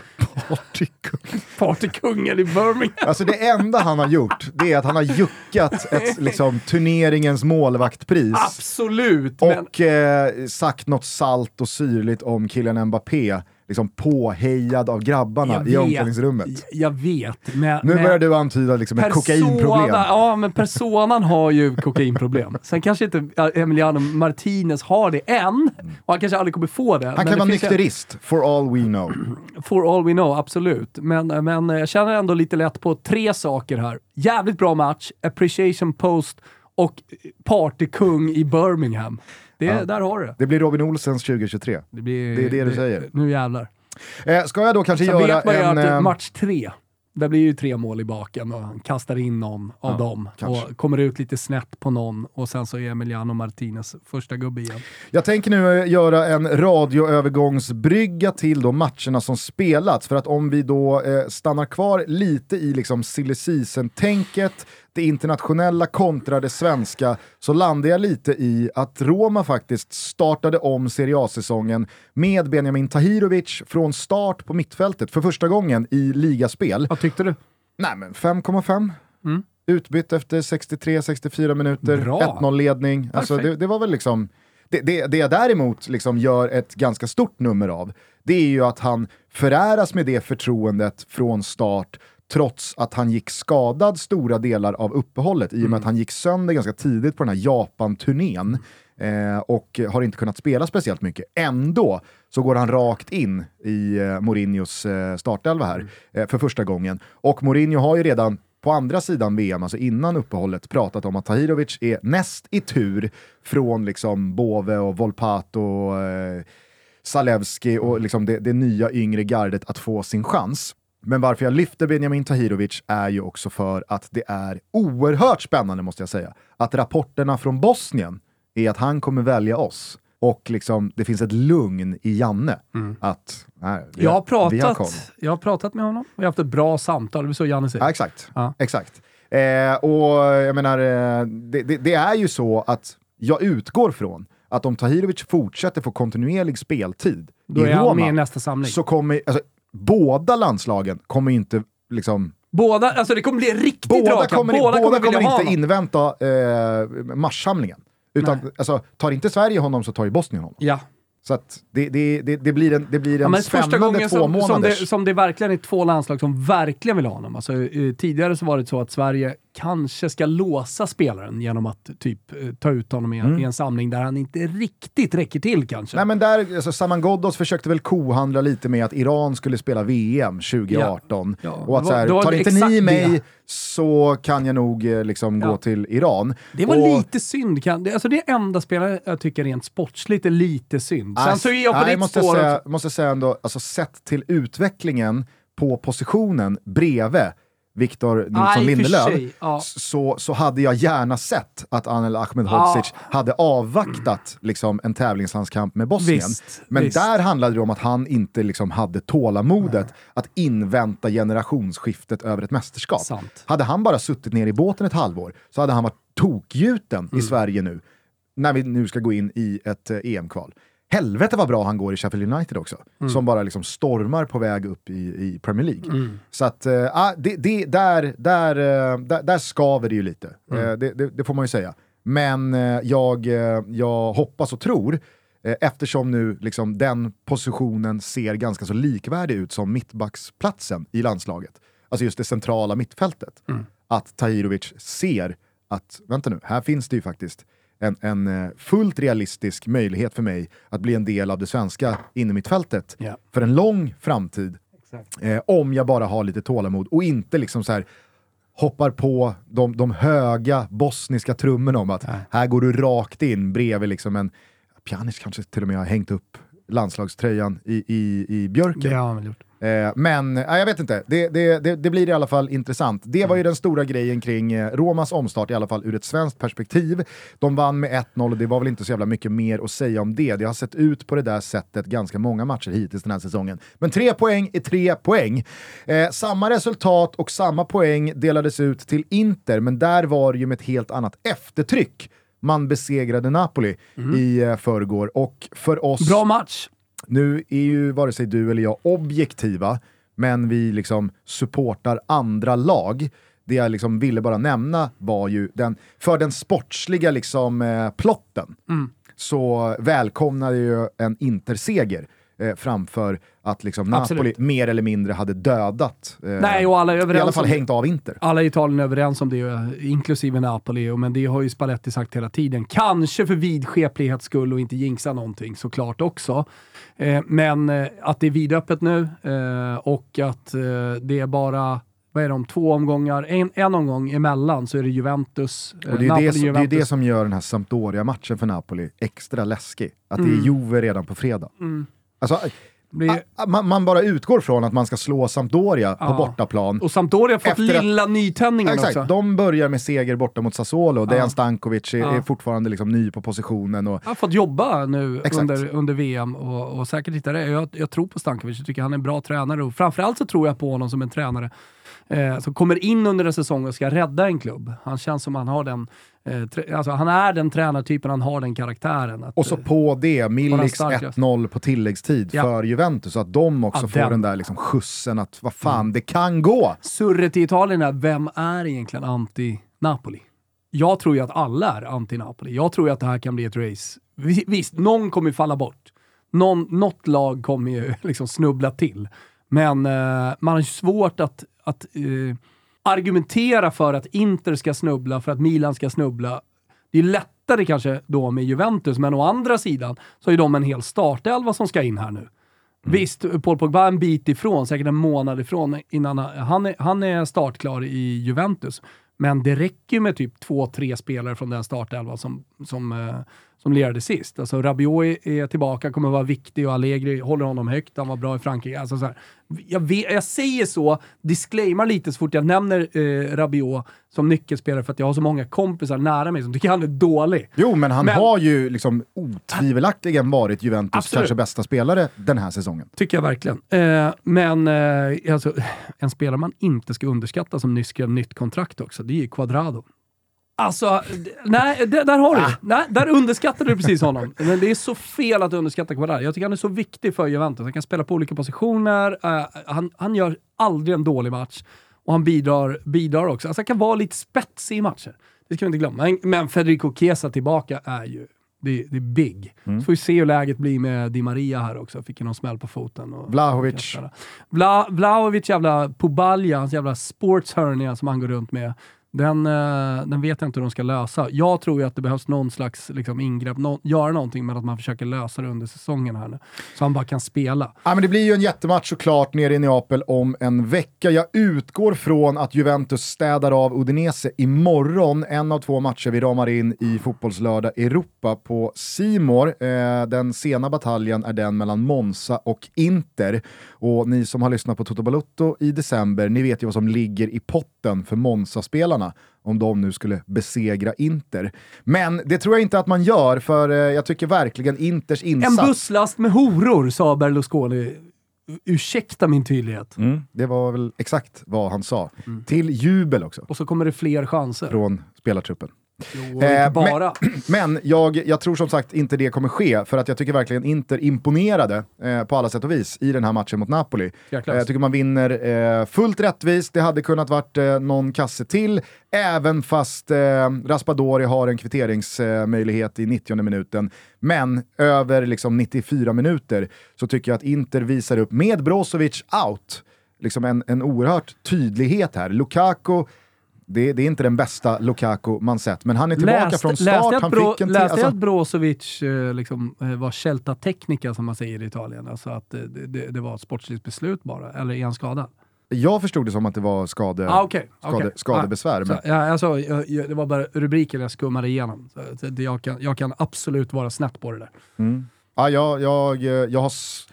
partykungen i Birmingham. Alltså det enda han har gjort, det är att han har juckat ett, liksom, turneringens målvaktpris. Absolut! men- Och eh, sagt något salt och syrligt om killen Mbappé, liksom påhejad av grabbarna Jag i vet. omklädningsrummet. Jag vet. Men, Nu men- börjar du antyda liksom ett kokainproblem. Ja, men personan har ju kokainproblem. Sen kanske inte Emiliano Martinez har det än, och han kanske aldrig kommer få det. Han kan det vara nykterist, for all we know. For all we know, absolut. Men, men jag känner ändå lite lätt på tre saker här. Jävligt bra match, appreciation post och partykung i Birmingham. Det, Ja. Där har du det. Det blir Robin Olsens 2023. Det, blir, Det är det du säger. Nu jävlar. Eh, ska jag då kanske Sen göra vet man ju en... att eh, match tre, där blir ju tre mål i baken och han kastar in någon av Ja, dem kanske. och kommer ut lite snett på någon och sen så är Emiliano Martinez första gubbe igen. Jag tänker nu eh, göra en radioövergångsbrygga till de matcherna som spelats, för att om vi då eh, stannar kvar lite i liksom silly season-tänket, det internationella kontra det svenska, så landar jag lite i att Roma faktiskt startade om Serie A-säsongen med Benjamin Tahirovic från start på mittfältet för första gången i ligaspel. Vad tyckte du? Nej men 5,5. Mm. Utbytt efter 63-64 minuter, Bra. 1-0-ledning. Alltså det, det var väl liksom... Det, det, det jag däremot liksom gör ett ganska stort nummer av, det är ju att han föräras med det förtroendet från start trots att han gick skadad stora delar av uppehållet i och med att han gick sönder ganska tidigt på den här Japan-turnén eh, och har inte kunnat spela speciellt mycket. Ändå så går han rakt in i eh, Mourinhos eh, startelva här eh, för första gången. Och Mourinho har ju redan på andra sidan VM, alltså innan uppehållet, pratat om att Tahirovic är näst i tur från liksom Bove och Volpato och eh, Zalewski och liksom det, det nya yngre gardet att få sin chans. Men varför jag lyfter Benjamin Tahirovic är ju också för att det är oerhört spännande måste jag säga. Att rapporterna från Bosnien är att han kommer välja oss. Och liksom, det finns ett lugn i Janne. Att nej, vi, Jag har, pratat, jag har pratat med honom, vi har haft ett bra samtal, det var så Janne säger. Ja, exakt. Ja. exakt. Eh, och jag menar, eh, det, det, det är ju så att jag utgår från att om Tahirovic fortsätter få kontinuerlig speltid Då i är Roma, med i nästa samling. så kommer, alltså, båda landslagen kommer inte liksom Båda, alltså det kommer bli riktigt Båda dragkamp. kommer, båda båda kommer, ha inte invänta eh, marssamlingen. Utan Nej. alltså, tar inte Sverige honom så tar ju Bosnien honom. Ja. Så att det, det, det, det blir en, det blir Ja, en men första gången två som, som, det, som det verkligen är två landslag som verkligen vill ha honom. Alltså, eh, tidigare så var det så att Sverige kanske ska låsa spelaren genom att typ eh, ta ut honom i en, i en samling där han inte riktigt räcker till kanske. Nej men där, alltså, Saman Ghoddos försökte väl kohandla lite med att Iran skulle spela VM 2018. Ja. Och att så här, tar inte ni mig det. så kan jag nog eh, liksom Ja. gå till Iran. det var och, lite synd. Kan, det, alltså det är enda spelare jag tycker rent sportsligt är lite synd. Sen så är jag på nej, ditt måste spår säga, måste säga ändå, alltså sett till utvecklingen på positionen bredvid Victor Nilsson Nej, Lindelöf ja. så, så hade jag gärna sett att Anel Ahmedhodzic hade avvaktat liksom, en tävlingslandskamp med Bosnien. Visst, Men visst. där handlade det om att han inte liksom, hade tålamodet att invänta generationsskiftet över ett mästerskap. Sant. Hade han bara suttit ner i båten ett halvår så hade han varit tokgjuten Mm. i Sverige nu, när vi nu ska gå in i ett eh, EM-kval. Helvete vad bra han går i Sheffield United också, Mm. som bara liksom stormar på väg upp i, i Premier League. Så att, ah, det, det, där, där, eh, där, där skaver det ju lite, Mm. Eh, det, det, det får man ju säga. Men jag, jag hoppas och tror, eftersom nu liksom den positionen ser ganska så likvärdig ut som mittbacksplatsen i landslaget, alltså just det centrala mittfältet, att Tahirovic ser att, vänta nu, här finns det ju faktiskt en, en eh, fullt realistisk möjlighet för mig att bli en del av det svenska innermittfältet Ja. för en lång framtid. Eh, om jag bara har lite tålamod och inte liksom så här hoppar på de, de höga bosniska trummorna om att här går du rakt in bredvid liksom en, Pjanic kanske till och med har hängt upp landslagströjan i, i, i björken. Han väl gjort. Eh, men äh, jag vet inte, det, det, det, det, blir i alla fall intressant. Det var ju den stora grejen kring eh, Romas omstart, i alla fall ur ett svenskt perspektiv. De vann med 1-0 och det var väl inte så jävla mycket mer att säga om det. Det har sett ut på det där sättet ganska många matcher hittills den här säsongen. Men tre poäng är tre poäng. Eh, samma resultat och samma poäng delades ut till Inter, men där var det ju med ett helt annat eftertryck man besegrade Napoli mm. i eh, förrgår. Och för oss... Bra match! Nu är ju vare sig du eller jag objektiva, men vi liksom supportar andra lag. Det jag liksom ville bara nämna var ju den, för den sportsliga liksom, eh, plotten, mm. så välkomnade ju en interseger eh, framför att liksom Napoli mer eller mindre hade dödat, eh, Nej, och alla är överens i alla fall hängt av Inter. Alla i Italien är överens om det, inklusive Napoli, men det har ju Spalletti sagt hela tiden. Kanske för vidskeplighets skull och inte jinxa någonting såklart också. Eh, men eh, att det är vidöppet nu eh, och att eh, det är bara vad är de, två omgångar, en, en omgång emellan så är det Juventus, och det är Napoli, det, som, Juventus. det är det som gör den här Sampdoria-matchen för Napoli extra läskig. Att mm. det är mm. Juve redan på fredag. Mm. Alltså, blir... man, man, bara utgår från att man ska slå Sampdoria ja. på bortaplan. Och Sampdoria har fått lilla att... nytändningen exakt, också. De börjar med seger borta mot Sassuolo. Ja. Dejan Stankovic är, ja. är fortfarande liksom ny på positionen. Och... har fått jobba nu under, under VM och, och säkert hitta det. Jag, jag tror på Stankovic, jag tycker han är en bra tränare och framförallt så tror jag på honom som en tränare eh, som kommer in under en säsong och ska rädda en klubb. Han känns som han har den alltså, han är den tränartypen, han har den karaktären. Att, och så på det, Miliks 1-0 på tilläggstid ja. för Juventus, så att de också ja, får den. den där liksom skjutsen att vad fan, mm. det kan gå! Surret i Italien är, vem är egentligen anti-Napoli? Jag tror ju att alla är anti-Napoli. Jag tror ju att det här kan bli ett race. Visst, någon kommer falla bort. Någon, något lag kommer ju liksom snubbla till. Men eh, man har ju svårt att, att eh, argumentera för att Inter ska snubbla, för att Milan ska snubbla. Det är lättare kanske då med Juventus, men å andra sidan så är de en hel startelva som ska in här nu. Mm. Visst, Paul Pogba är en bit ifrån, säkert en månad ifrån innan han är, han är startklar i Juventus. Men det räcker med typ två, tre spelare från den startelva som, som, eh, som lirade sist. Alltså Rabiot är tillbaka, kommer vara viktig och Allegri håller honom högt. Han var bra i Frankrike. Alltså så här, jag, vet, jag säger så, disclaimar lite så fort jag nämner eh, Rabiot som nyckelspelare för att jag har så många kompisar nära mig som tycker han är dålig. Jo, men han men, har ju liksom otvivelaktigen varit Juventus absolut. kanske bästa spelare den här säsongen. Tycker jag verkligen. Eh, men eh, alltså, en spelare man inte ska underskatta som nyss skrev nytt kontrakt också, det är ju Quadrado. Alltså, nej, där har du ah. nej, Där underskattar du precis honom. Men det är så fel att underskatta Quadrado. Jag tycker han är så viktig för Juventus. Han kan spela på olika positioner. Uh, han, han gör aldrig en dålig match. Och han bidrar, bidrar också. Alltså han kan vara lite spetsig i matcher. Det ska vi inte glömma. Men, men Federico Chiesa tillbaka är ju det, det, är big. Mm. Så får vi se hur läget blir med Di Maria här också. Fick ju någon smäll på foten. Och Vlahovic. Vla, Vlahovic jävla Pubalja, hans jävla sportshernia som han går runt med. Den, eh, den vet jag inte hur de ska lösa. Jag tror ju att det behövs någon slags liksom, ingrepp, no göra någonting med att man försöker lösa det under säsongen här nu. Så han bara kan spela. Ja, men det blir ju en jättematch såklart nere i Neapel om en vecka. Jag utgår från att Juventus städar av Udinese imorgon. En av två matcher vi ramar in i Fotbollslördag Europa på Simor. Eh, den sena bataljen är den mellan Monza och Inter. Och ni som har lyssnat på Toto Balutto i december, ni vet ju vad som ligger i potten för Monza-spelarna om de nu skulle besegra Inter. Men det tror jag inte att man gör, för eh, jag tycker verkligen Inters insats... En busslast med horor, sa Berlusconi. Ursäkta min tydlighet. Mm, det var väl exakt vad han sa. Mm. Till jubel också. Och så kommer det fler chanser. Från spelartruppen. Jo, eh, bara. Men, men jag, jag, tror som sagt inte det kommer ske, för att jag tycker verkligen Inter imponerade eh, på alla sätt och vis i den här matchen mot Napoli. Eh, jag tycker man vinner eh, fullt rättvist, det hade kunnat varit eh, någon kasse till, även fast eh, Raspadori har en kvitteringsmöjlighet i 90 minuten. Men över liksom, 94 minuter så tycker jag att Inter visar upp, med Brozovic out, liksom en, en oerhört tydlighet här. Lukaku det, det, är inte den bästa Lukaku man sett, men han är tillbaka läste, från start. Läste, han bro, fick en läste alltså, att Brozovic eh, liksom, eh, var Celta Technica som man säger i Italien? Alltså att det, det, det var ett sportsligt beslut bara, eller är han skadad? Jag förstod det som att det var skade, ah, okay, skade, okay. skadebesvär. Ah, men... så, ja, alltså, jag, jag, det var bara rubriken jag skummade igenom. Så, jag, kan, jag kan absolut vara snett på det där. Mm. Ja, jag, jag, jag har... s-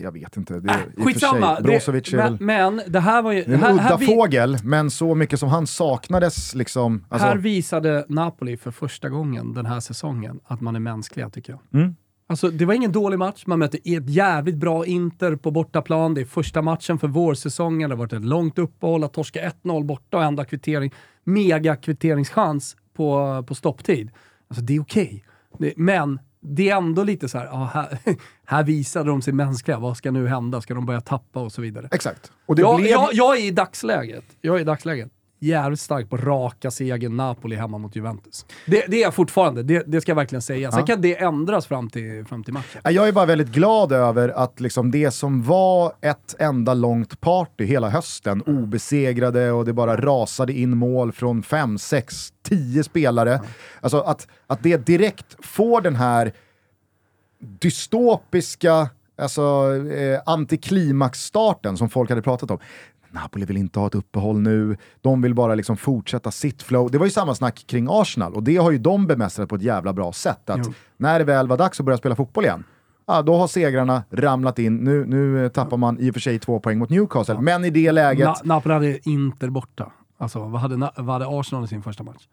Jag vet inte. Det, Äh, skitsamma, sig, Brozovic men, men det här var ju... en här, udda här, vi, fågel, men så mycket som han saknades liksom. Alltså, här visade Napoli för första gången den här säsongen att man är mänskliga tycker jag. Mm. Alltså, det var ingen dålig match, man mötte ett jävligt bra Inter på bortaplan. Det är första matchen för vårsäsongen, det har varit ett långt uppehåll, att torska 1-0 borta och enda kvittering, mega kvitteringschans på, på stopptid. Alltså det är okej. Det- Men det är ändå lite så här, ja, här, här visade de sig mänskliga. Vad ska nu hända? Ska de börja tappa och så vidare? Exakt. Och det Jag, blev... jag, jag är i dagsläget, jag är i dagsläget jävligt stark på raka segern Napoli hemma mot Juventus. Det, det är jag fortfarande, det, det ska jag verkligen säga. Sen Ja. kan det ändras fram till, fram till matchen. Ja, Jag är bara väldigt glad över att liksom det som var ett enda långt party hela hösten, obesegrade och det bara rasade in mål från fem, sex, tio spelare. Alltså att, att det direkt får den här dystopiska alltså, eh, antiklimaxstarten som folk hade pratat om. Napoli vill inte ha ett uppehåll nu, de vill bara liksom fortsätta sitt flow. Det var ju samma snack kring Arsenal och det har ju de bemästrat på ett jävla bra sätt. Att Jo. när det väl var dags att börja spela fotboll igen, ja, då har segrarna ramlat in. Nu, nu tappar man i och för sig två poäng mot Newcastle, men i det läget... Na, Napoli hade Inter borta. Alltså, vad hade, vad hade Arsenal i sin första match?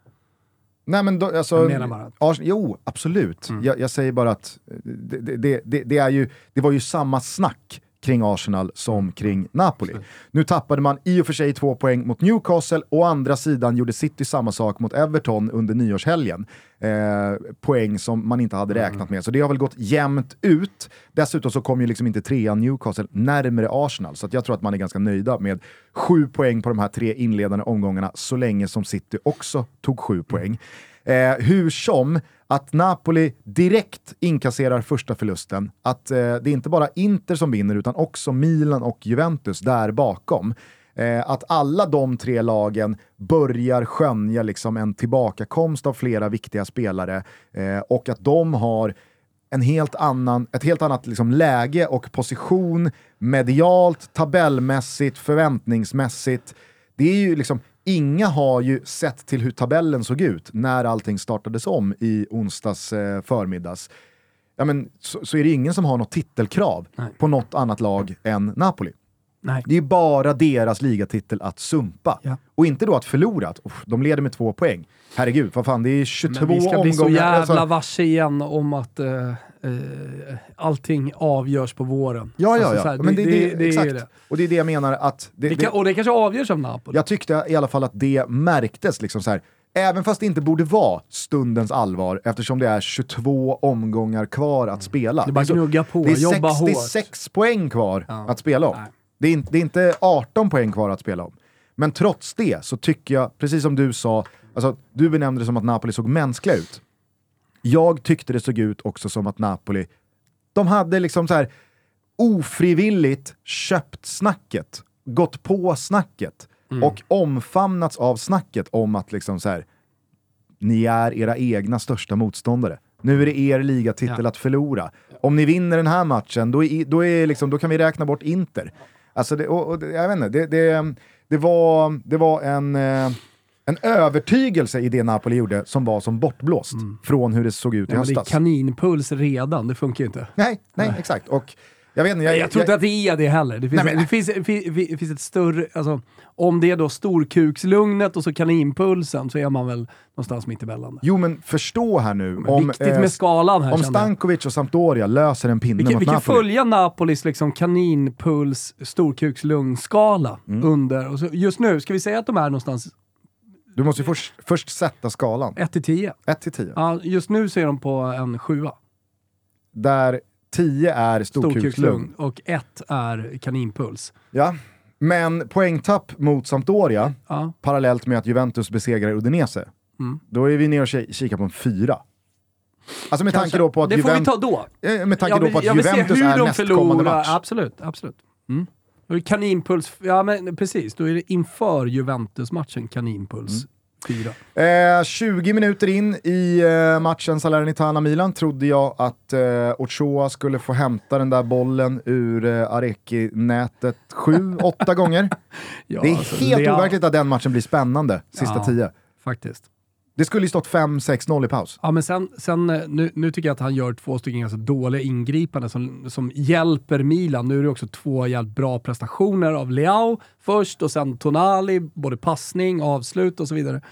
Nej men då, alltså, Jag menar bara Ars- jo, absolut. Jag, jag säger bara att eh, det, det, det, det, är ju, det var ju samma snack kring Arsenal som kring Napoli. Nu tappade man i och för sig två poäng mot Newcastle, å andra sidan gjorde City samma sak mot Everton under nyårshelgen. Eh, poäng som man inte hade räknat med, så det har väl gått jämnt ut. Dessutom så kom ju liksom inte trean Newcastle närmare Arsenal, så jag tror att man är ganska nöjda med sju poäng på de här tre inledande omgångarna, så länge som City också tog sju poäng. Eh, hur som, att Napoli direkt inkasserar första förlusten, att eh, det är inte bara Inter som vinner utan också Milan och Juventus där bakom. Eh, att alla de tre lagen börjar skönja liksom en tillbakakomst av flera viktiga spelare eh, och att de har en helt annan, ett helt annat liksom läge och position medialt, tabellmässigt, förväntningsmässigt. Det är ju liksom, inga har ju sett till hur tabellen såg ut när allting startades om i onsdags eh, förmiddags. Ja, men, så, så är det ingen som har något titelkrav Nej. på något annat lag än Napoli. Nej. Det är bara deras ligatitel att sumpa. Ja. Och inte då att förlora. Att, uff, de leder med två poäng. Herregud, vad fan, det är 22 Men vi ska bli så omgångar. jävla Alltså, varse igen om att eh, eh, allting avgörs på våren. ja, ja, Alltså, ja. så här, Men det, det, det är exakt. det. Och det är det jag menar att... Det, kan, och det kanske avgörs av Napoli. jag tyckte i alla fall att det märktes. Liksom så här, även fast det inte borde vara stundens allvar eftersom det är 22 omgångar kvar att spela. Det är bara så- gnugga på, det är jobba sex, Det är hårt. sex poäng kvar Ja. att spela om. Nej. Det är, inte, det är inte 18 poäng kvar att spela om. Men trots det så tycker jag, precis som du sa, alltså, du benämnde det som att Napoli såg mänskliga ut. Jag tyckte det såg ut också som att Napoli, de hade liksom så här ofrivilligt köpt snacket, gått på snacket och omfamnats av snacket om att liksom så här, ni är era egna största motståndare. Nu är det er ligatitel Ja. att förlora. Om ni vinner den här matchen, då, är, då, är liksom, då kan vi räkna bort Inter. Alltså det, och, och, jag vet inte, det, det, det var, det var en, eh, en övertygelse i det Napoli gjorde som var som bortblåst från hur det såg ut i Ja, men det är höstas. kaninpuls redan, det funkar ju inte. Nej, nej, exakt. Och jag vet inte, jag, Jag, tror inte att det är det heller. Det finns, Nej, men- det finns, fi- fi- finns ett större, alltså, om det är då storkukslugnet och så kaninpulsen så är man väl någonstans mittemellan. Jo men förstå här nu, Men om, viktigt eh, med skalan här om. Stankovic och Sampdoria löser en pinne Vi kan, mot vi kan Napoli. följa Napolis liksom kaninpuls storkukslugn-skala Mm. under. Och så, just nu, ska vi säga att de är någonstans Du måste först, först sätta skalan. 1 till 10? 1 till 10. Ja, just nu så är de på en sjua. Där 10 är storkukslugn. Och 1 är kaninpuls. Ja. Men poängtapp mot Sampdoria, Ja. parallellt med att Juventus besegrar Udinese, Mm. då är vi nere och ki- kikar på en fyra. Alltså med Kanske. tanke då på att det får vi ta då. Med tanke Jag då vill- på att vill Juventus är de nästkommande match. Absolut, absolut. Mm. Kaninpuls, ja men precis, då är det inför Juventus-matchen kaninpuls Mm. 4. Eh, 20 minuter in i eh, matchen Salernitana-Milan trodde jag att eh, Ochoa skulle få hämta den där bollen ur eh, Areki-nätet sju, åtta gånger. Ja, Det är alltså, helt overkligt att den matchen blir spännande, sista Ja. tio. Faktiskt. Det skulle ju stått 5-6-0 i paus. Ja, men sen, sen eh, nu, nu tycker jag att han gör två stycken ganska dåliga ingripanden som, som hjälper Milan. Nu är det också två jävligt bra prestationer av Leao först och sen Tonali, både passning, avslut och så vidare.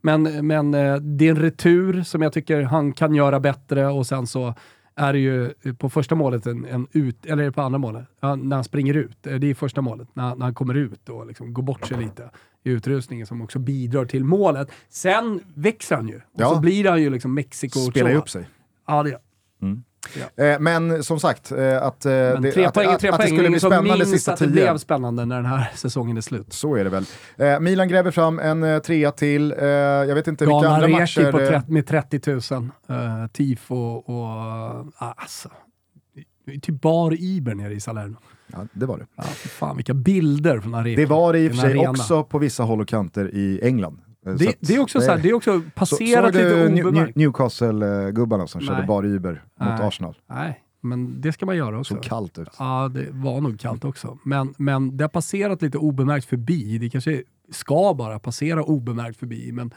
Men, men eh, det är en retur som jag tycker han kan göra bättre och sen så är det ju på första målet en, en ut, eller är det på andra målet? När han springer ut. Det är första målet, när, när han kommer ut och liksom går bort sig lite i utrustningen som också bidrar till målet. Sen växer han ju. Och Ja. så blir han ju liksom Mexiko Spelar ju upp sig. Ja, det gör Eh, men som sagt, eh, att, eh, Men det, tre att, poäng, att, tre att det skulle bli spännande sista att det tio. blev spännande när den här säsongen är slut. Så är det väl. Eh, Milan gräver fram en eh, trea till. Jag vet inte vilka Ghana andra Reki matcher... på 30, med 30 000. Uh, tifo och... Uh, alltså. Det är Typ bar Iber nere i Salerno. Ja, det var det. Ja, fan vilka bilder från Areki. Det var det i och för sig arena. också på vissa håll och kanter i England. Eh, så Det, att- det är också, så här, det är också Så- passerat du lite obemärkt. New- Newcastle-gubbarna som körde bar Uber mot Nej. Arsenal? Nej, men det ska man göra också. Såg kallt ut. Ja, det var nog kallt också. Men, men det har passerat lite obemärkt förbi. Det kanske ska bara passera obemärkt förbi. Men,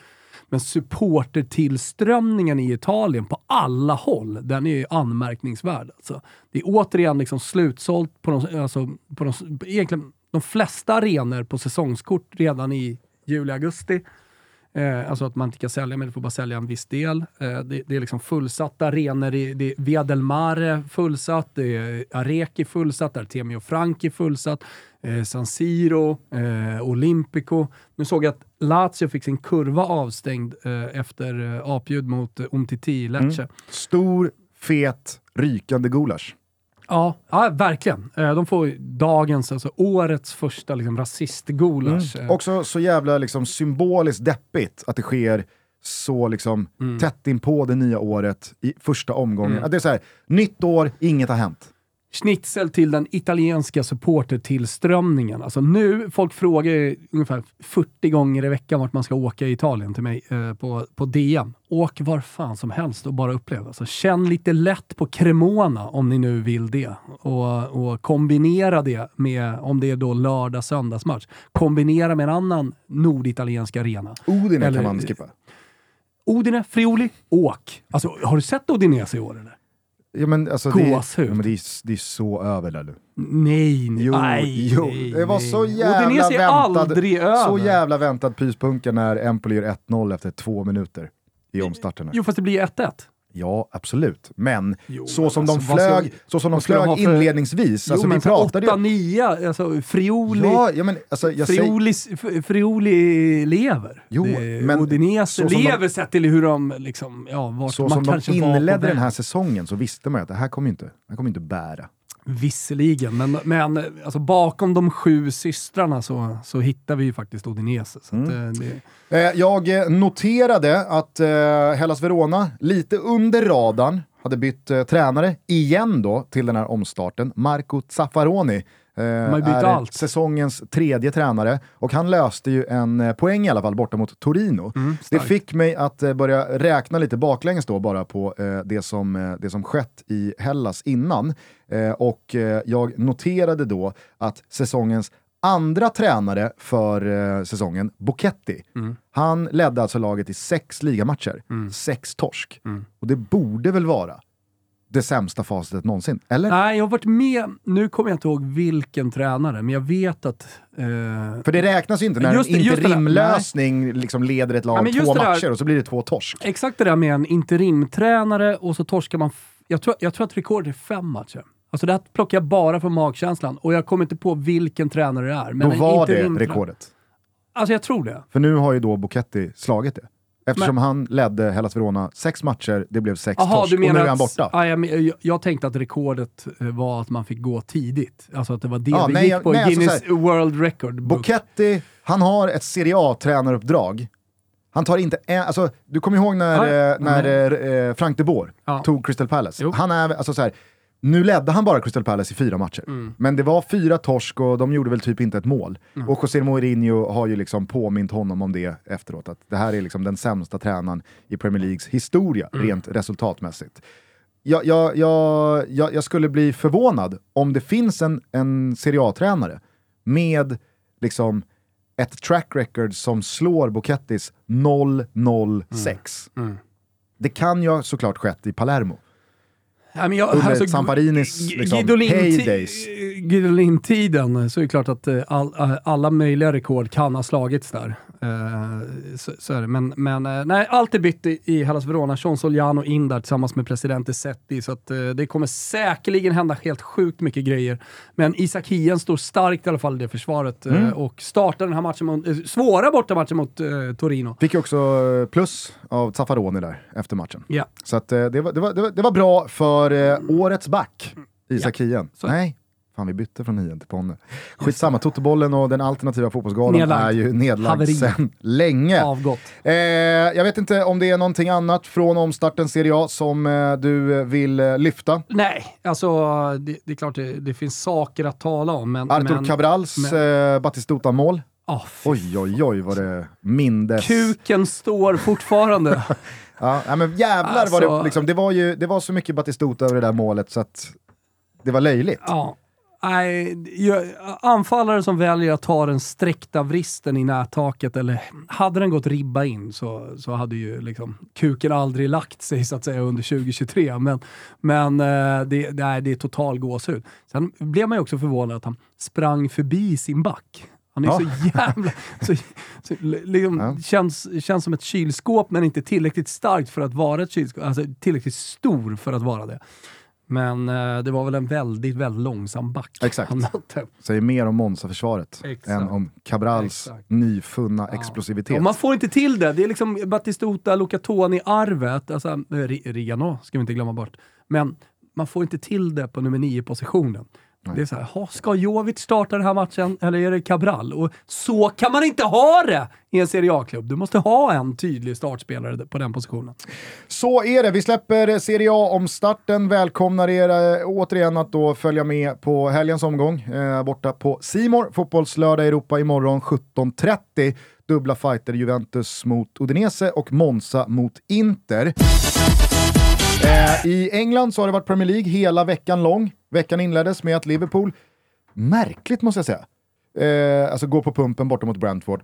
men supportertillströmningen i Italien på alla håll, den är ju anmärkningsvärd. Alltså. Det är återigen liksom slutsålt på de, alltså, på de, egentligen de flesta arenor på säsongskort redan i juli-augusti. Eh, alltså att man inte kan sälja, men du får bara sälja en viss del. Eh, det, det är liksom fullsatta arenor. Det, det är Via del Mare fullsatt, det är Areki fullsatt, Artemio Franki fullsatt, eh, San Siro, eh, Olympico. Nu såg jag att Lazio fick sin kurva avstängd eh, efter eh, apljud mot eh, Umtiti Lecce. Stor, fet, rykande gulasch. Ja, ja, verkligen. De får dagens, alltså årets första liksom, rasistgulasch. Eh, Också så jävla liksom, symboliskt deppigt att det sker så liksom, tätt in på det nya året i första omgången. Att det är så här, nytt år, inget har hänt. Schnitzel till den italienska supportertillströmningen. Alltså nu, folk frågar ungefär 40 gånger i veckan vart man ska åka i Italien till mig eh, på, på DM. Åk var fan som helst och bara upplev. Alltså, känn lite lätt på Cremona om ni nu vill det. Och, och kombinera det med, om det är då lördag söndagsmatch, kombinera med en annan norditaliensk arena. Udine Eller- kan man skippa. Udine, Friuli, åk! Alltså, har du sett Udinese i år eller? Ja, men, alltså, det, Gåshud. ja, men det, är, det är så över där nu. Nej, nej, Jo, nej, jo. nej, det var nej. så jävla är väntad, så jävla väntad pyspunka när Empoli gör 1-0 efter två minuter i omstarten. Jo, fast det blir 1-1. Ja, absolut. Men Jo, så men som de alltså, ska- flög, så som de ska de flög för- inledningsvis, alltså jo, vi men pratade ju... 8-9, alltså Friuli, Ja, ja, men alltså, jag säger, Friuli, F- Friuli lever. Jo, Det- men Udinese så som de- lever sett till hur de, liksom, ja, vart så man som de inledde den här säsongen så visste man att det här kommer inte, det här kommer inte bära. Visserligen, men, men alltså, bakom de sju systrarna så, så hittar vi ju faktiskt Udinese. Så att, Mm. eh, det, Eh, jag eh, noterade att Hellas Verona, lite under radarn, hade bytt tränare igen då till den här omstarten. Marco Zaffaroni eh, är allt. säsongens tredje tränare och han löste ju en eh, poäng i alla fall borta mot Torino. det Mm, starkt. fick mig att eh, börja räkna lite baklänges då bara på eh, det, som, eh, det som skett i Hellas innan. Eh, och jag noterade då att säsongens andra tränare för säsongen, Bocchetti, Mm. han ledde alltså laget i sex ligamatcher, sex torsk. Mm. Och det borde väl vara det sämsta facitet någonsin, eller? Nej, jag har varit med, nu kommer jag inte ihåg vilken tränare, men jag vet att... Eh, För det räknas ju inte när Just en interimlösning liksom leder ett lag Ja, två det där- matcher och så blir det två torsk. Exakt det där med en interimtränare och så torskar man... Jag tror, jag tror att rekordet är fem matcher. Alltså det här plockar jag bara från magkänslan och jag kommer inte på vilken tränare det är. Men Då var det rekordet. Alltså jag tror det. För nu har ju då Bocchetti slagit det. Eftersom han ledde Hellas Verona sex matcher, det blev sex Jaha, torsk och nu är han att... borta. Ja, jag, men- jag, tänkte att rekordet eh, var att man fick gå tidigt. Alltså att det var det Ja, vi nej, gick på nej, i alltså Guinness så World Record. Book. Bocchetti, han har ett Serie A-tränaruppdrag. Han tar inte en, alltså, du kommer ihåg när, Ja, eh, när eh, Frank de Boer Ja. tog Crystal Palace? Jo. Han är, alltså, så här, nu ledde han bara Crystal Palace i fyra matcher, Mm. men det var fyra torsk och de gjorde väl typ inte ett mål. Och José Mourinho har ju liksom påmint honom om det efteråt, att det här är liksom den sämsta tränaren i Premier Leagues historia, Mm. rent resultatmässigt. Jag, jag, jag, jag, skulle bli förvånad om det finns en, en Serie A-tränare med liksom ett track record som slår Bochettis 0-0-6. Mm. Det kan ju såklart skett i Palermo. Ja, men jag, Under alltså, Samparinis, liksom, heydays. Guidolin-tiden så är det klart att eh, all, eh, alla möjliga rekord kan ha slagits där. Eh, så, så är det. Men, men eh, nej, allt är bytt i, i Hellas Verona. Sean Soliano in där tillsammans med president Setti, så att, eh, det kommer säkerligen hända helt sjukt mycket grejer. Men Isak Hien står starkt i alla fall i det försvaret Mm. och startar den här matchen mot, svåra bortamatchen mot Torino. Fick ju också plus av Zaffaroni där efter matchen. Ja. Så att, det, var, det, var, det, var, det var bra för eh, årets back, Isak Hien. Så- Nej, fan vi bytte från Hien till Ponne. Skitsamma, Totobollen och den alternativa fotbollsgalan Nedlagd. är ju nedlagd sedan länge. Avgått. Eh, jag vet inte om det är någonting annat från omstarten Serie A som eh, du eh, vill eh, lyfta. Nej, alltså det, det är klart det, det finns saker att tala om. Men, Artur men, Cabrals eh, Batistuta-mål. Fy Oj, oj, oj vad det mindes. Kuken står fortfarande. Ja, men jävlar Alltså- var det, liksom, det, var ju, det var så mycket Batistuta över det där målet så att det var löjligt. ja. Nej, anfallare som väljer att ta den sträckta vristen i nättaket, eller hade den gått ribba in så, så hade ju liksom kuken aldrig lagt sig så att säga under 2023. Men, men eh, det, nej, det är total gåshud. Sen blev man ju också förvånad att han sprang förbi sin back. Han är Ja. så jävla... Så, så, liksom, Ja. känns, känns som ett kylskåp men inte tillräckligt starkt för att vara ett kylskåp. Alltså tillräckligt stor för att vara det. Men eh, det var väl en väldigt, väldigt långsam back Exakt. han mötte. Säger mer om Monza-försvaret än om Cabrals Exakt. nyfunna explosivitet. Och man får inte till det. Det är liksom Batistuta, Lucatoni-arvet. Alltså, eh, Ri- Rigano ska vi inte glömma bort. Men man får inte till det på nummer nio-positionen. Det är så här, ska Jovic starta den här matchen eller är det Cabral? Och så kan man inte ha det i en Serie A-klubb. Du måste ha en tydlig startspelare på den positionen. Så är det, vi släpper Serie A om starten. Välkomnar er eh, återigen att då följa med på helgens omgång. Eh, borta på Simor fotbollslördag Europa imorgon 17.30. Dubbla fighter Juventus mot Udinese och Monza mot Inter. Eh, I England så har det varit Premier League hela veckan lång. Veckan inleddes med att Liverpool, märkligt måste jag säga, eh, alltså går på pumpen borta mot Brentford.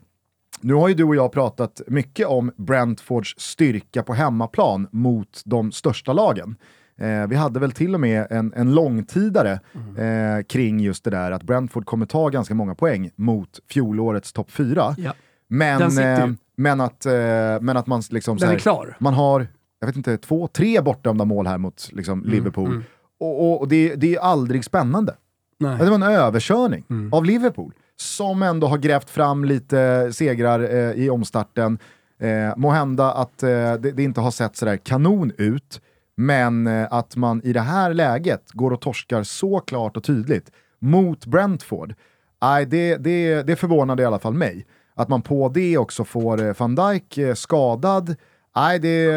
Nu har ju du och jag pratat mycket om Brentfords styrka på hemmaplan mot de största lagen. Eh, vi hade väl till och med en, en långtidare eh, kring just det där att Brentford kommer ta ganska många poäng mot fjolårets topp fyra. Ja. Men, eh, men, att, eh, men att man liksom... Den är här- klar. man har, jag vet inte, två, tre bortdömda mål här mot liksom, Mm, Liverpool. Och, och, och det, det är aldrig spännande. Nej. Det var en överkörning Mm. av Liverpool som ändå har grävt fram lite segrar eh, i omstarten. Eh, må hända att eh, det, det inte har sett sådär kanon ut, men eh, att man i det här läget går och torskar så klart och tydligt mot Brentford, nej, det, det, det förvånade i alla fall mig. Att man på det också får eh, van Dijk eh, skadad, nej, det,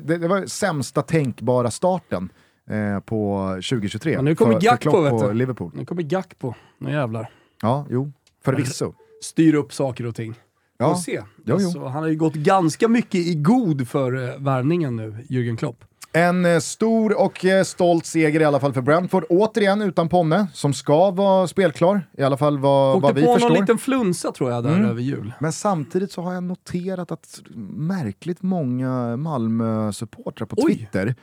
det, det, var sämsta tänkbara starten eh, på 2023 Men nu kommer Gakpo, Klopp vet du. Liverpool. Nu kommer Gakpo. Nu jävlar. Ja, jo, förvisso. Styr upp saker och ting. Ja. Får se. jo. Alltså, han har ju gått ganska mycket i god för uh, värvningen nu, Jürgen Klopp. En eh, stor och eh, stolt seger i alla fall för Brentford. Återigen utan Ponne, som ska vara spelklar, i alla fall vad, Åkte vad vi på förstår. någon liten flunsa tror jag där Mm. över jul. Men samtidigt så har jag noterat att märkligt många Malmö-supportrar på Oj. Twitter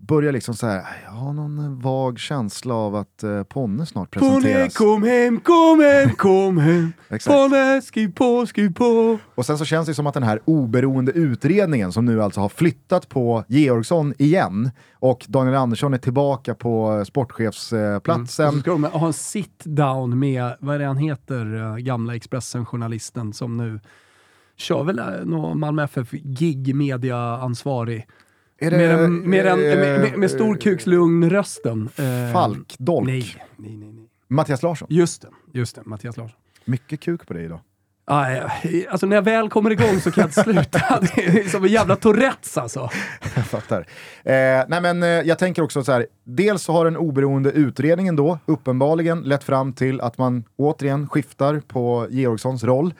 börjar liksom säga jag har någon vag känsla av att eh, Ponne snart Ponne, presenteras. kom hem, kom hem, kom hem. Ponne, skriv på, skriv på. Och sen så känns det som att den här oberoende utredningen som nu alltså har flyttat på Georgsson igen och Daniel Andersson är tillbaka på eh, sportchefsplatsen. Och så ska de ha en sit-down med, vad är det han heter, eh, gamla Expressen-journalisten som nu kör väl eh, någon Malmö FF gig media-ansvarig. Är Med, en, med, en, eh, med, med, med stor kuks-lugn-rösten. Eh, Falk, Dolk, Nej, nej, nej, nej. Mattias Larsson. Just det, just det, Mattias Larsson. Mycket kuk på dig idag. Ah, ja. Alltså när jag väl kommer igång så kan jag inte sluta. Det är som en jävla Tourettes alltså. Jag fattar. Eh, nej men eh, jag tänker också så här, dels så har den oberoende utredningen då uppenbarligen lett fram till att man återigen skiftar på Georgssons roll.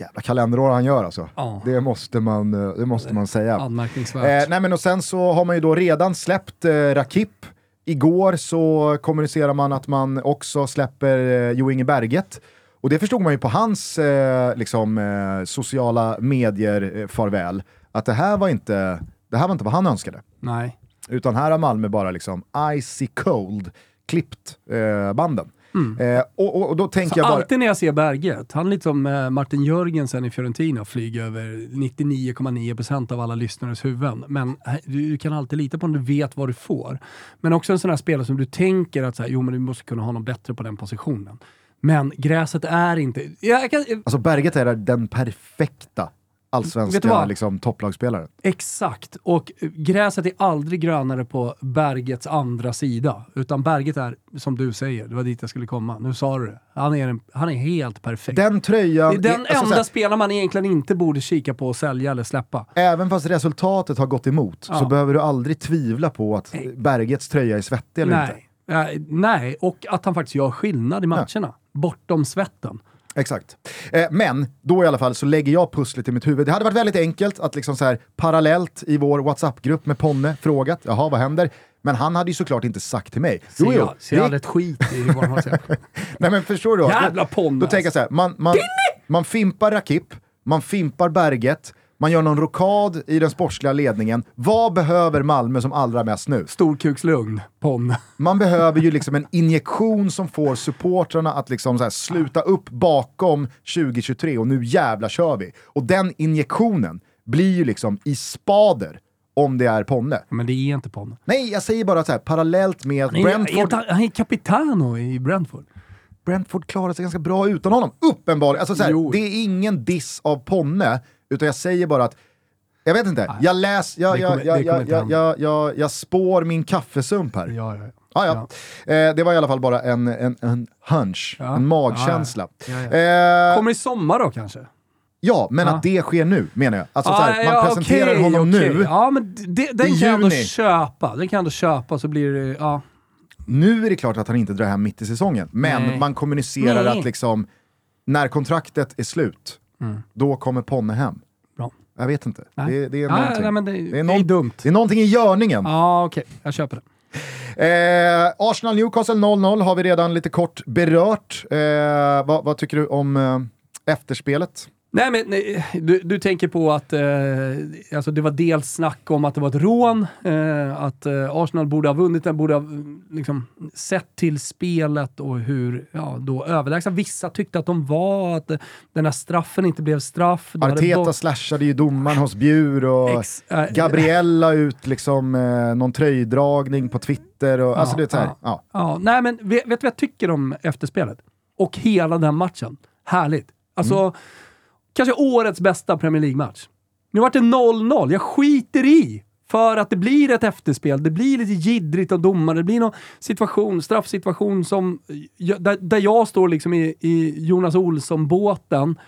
Jävla kalenderår han gör alltså. Ja. Det måste man, eh, det måste man säga. Anmärkningsvärt. Eh, nej men och sen så har man ju då redan släppt eh, Rakip. Igår så kommunicerar man att man också släpper eh, Jo Inge Berget. Och det förstod man ju på hans eh, liksom, eh, sociala medier-farväl, att det här, var inte, det här var inte vad han önskade. Nej. Utan här har Malmö bara liksom icy cold klippt eh, banden. Mm. Eh, och, och, då tänker så jag bara... Alltid när jag ser Berget, han lite som eh, Martin Jörgensen i Fiorentina flyger över 99,9% av alla lyssnares huvuden. Men eh, du, kan alltid lita på om du vet vad du får. Men också en sån här spelare som du tänker att så här, jo, men du måste kunna ha något bättre på den positionen. Men gräset är inte... Jag kan, alltså Berget är den perfekta allsvenska liksom, topplagsspelare. Exakt, och gräset är aldrig grönare på bergets andra sida. Utan berget är, som du säger, det var dit jag skulle komma. Nu sa du det. Han är, en, han är helt perfekt. Den tröjan... Det är den alltså, enda spelaren man egentligen inte borde kika på och sälja eller släppa. Även fast resultatet har gått emot ja. så behöver du aldrig tvivla på att bergets tröja är svettig eller Nej. inte. Äh, nej, och att han faktiskt gör skillnad i matcherna. Ja. Bortom svetten. Exakt. Eh, men då i alla fall så lägger jag pusslet i mitt huvud. Det hade varit väldigt enkelt att liksom så här, parallellt i vår WhatsApp-grupp med Ponne frågat, jaha vad händer? Men han hade ju såklart inte sagt till mig. Jo, jo. Ser det... aldrig ett skit i vad han Nej men förstår du? Jävla Ponne! Då, då tänker jag så här, man, man, man fimpar Rakip, man fimpar Berget, man gör någon rokad i den sportsliga ledningen. Vad behöver Malmö som allra mest nu? Storkukslugn, Pon. Man behöver ju liksom en injektion som får supportrarna att liksom så sluta upp bakom 2023 och nu jävla kör vi. Och den injektionen blir ju liksom i spader om det är Ponne. Men det är inte Ponne. Nej, jag säger bara så här, parallellt med att Brentford... Han är capitano i Brentford. Brentford klarar sig ganska bra utan honom, uppenbarligen. Alltså, det är ingen diss av Ponne, utan jag säger bara att jag vet inte, jag läs, jag, jag, jag, jag, jag, jag, jag, spår min kaffesump här. Ja, ja. Ah, ja. ja. Eh, det var i alla fall bara en, en, en hunch, ja. en magkänsla. Ja, eh, Kommer i sommar då kanske? Ja, men att det sker nu menar jag. Alltså, ah, såhär, man presenterar okay, honom okay. nu. Ja, men det, den kan jag ändå köpa. Den kan jag ändå köpa så blir det, ja. Nu är det klart att han inte drar hem mitt i säsongen, men Nej. man kommunicerar Nej. att liksom, när kontraktet är slut, Mm. Då kommer Ponne hem. Bra. Jag vet inte. Det, det, är någonting. Nej, det, det, är någon, dumt. Det är någonting i görningen. Ja, okej. Okay. Jag köper det. Eh, Arsenal-Newcastle 0-0 har vi redan lite kort berört. Eh, vad, vad, tycker du om eh, efterspelet? Nej, men nej, du, du tänker på att eh, alltså det var dels snack om att det var ett rån, eh, att eh, Arsenal borde ha vunnit den, borde ha liksom, sett till spelet och hur ja, då överlägsna vissa tyckte att de var, att eh, den här straffen inte blev straff. Arteta slashade ju domaren hos Bjur och Ex, äh, Gabriella ut liksom eh, någon tröjdragning på Twitter. Och, alltså ja, alltså det är här, ja. ja. Nej, men vet, vet du vad jag tycker om efterspelet? Och hela den matchen. Härligt. Alltså, mm kanske årets bästa Premier League-match. Nu vart det 0-0. Jag skiter i för att det blir ett efterspel. Det blir lite jiddrigt av domare. Det blir någon situation, straffsituation som, där, där jag står liksom i, i Jonas Olsson-båten.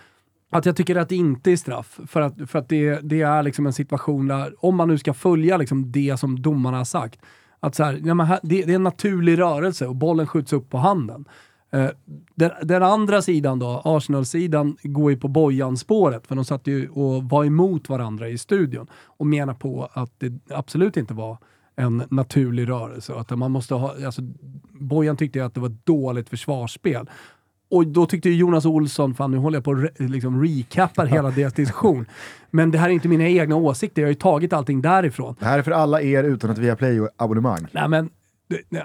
Att jag tycker att det inte är straff. För att, för att det, det är liksom en situation där, om man nu ska följa liksom det som domarna har sagt, att så här, ja, här, det, det, är en naturlig rörelse och bollen skjuts upp på handen. Eh, den, den, andra sidan då, Arsenal-sidan, går ju på Bojan-spåret, för de satt ju och var emot varandra i studion och menar på att det absolut inte var en naturlig rörelse. Att man måste ha, alltså, Bojan tyckte att det var ett dåligt försvarsspel. Och då tyckte Jonas Olsson, fan nu håller jag på att re, liksom recappar hela deras diskussion. Men det här är inte mina egna åsikter, jag har ju tagit allting därifrån. Det här är för alla er utan ett Viaplay-abonnemang. Nej men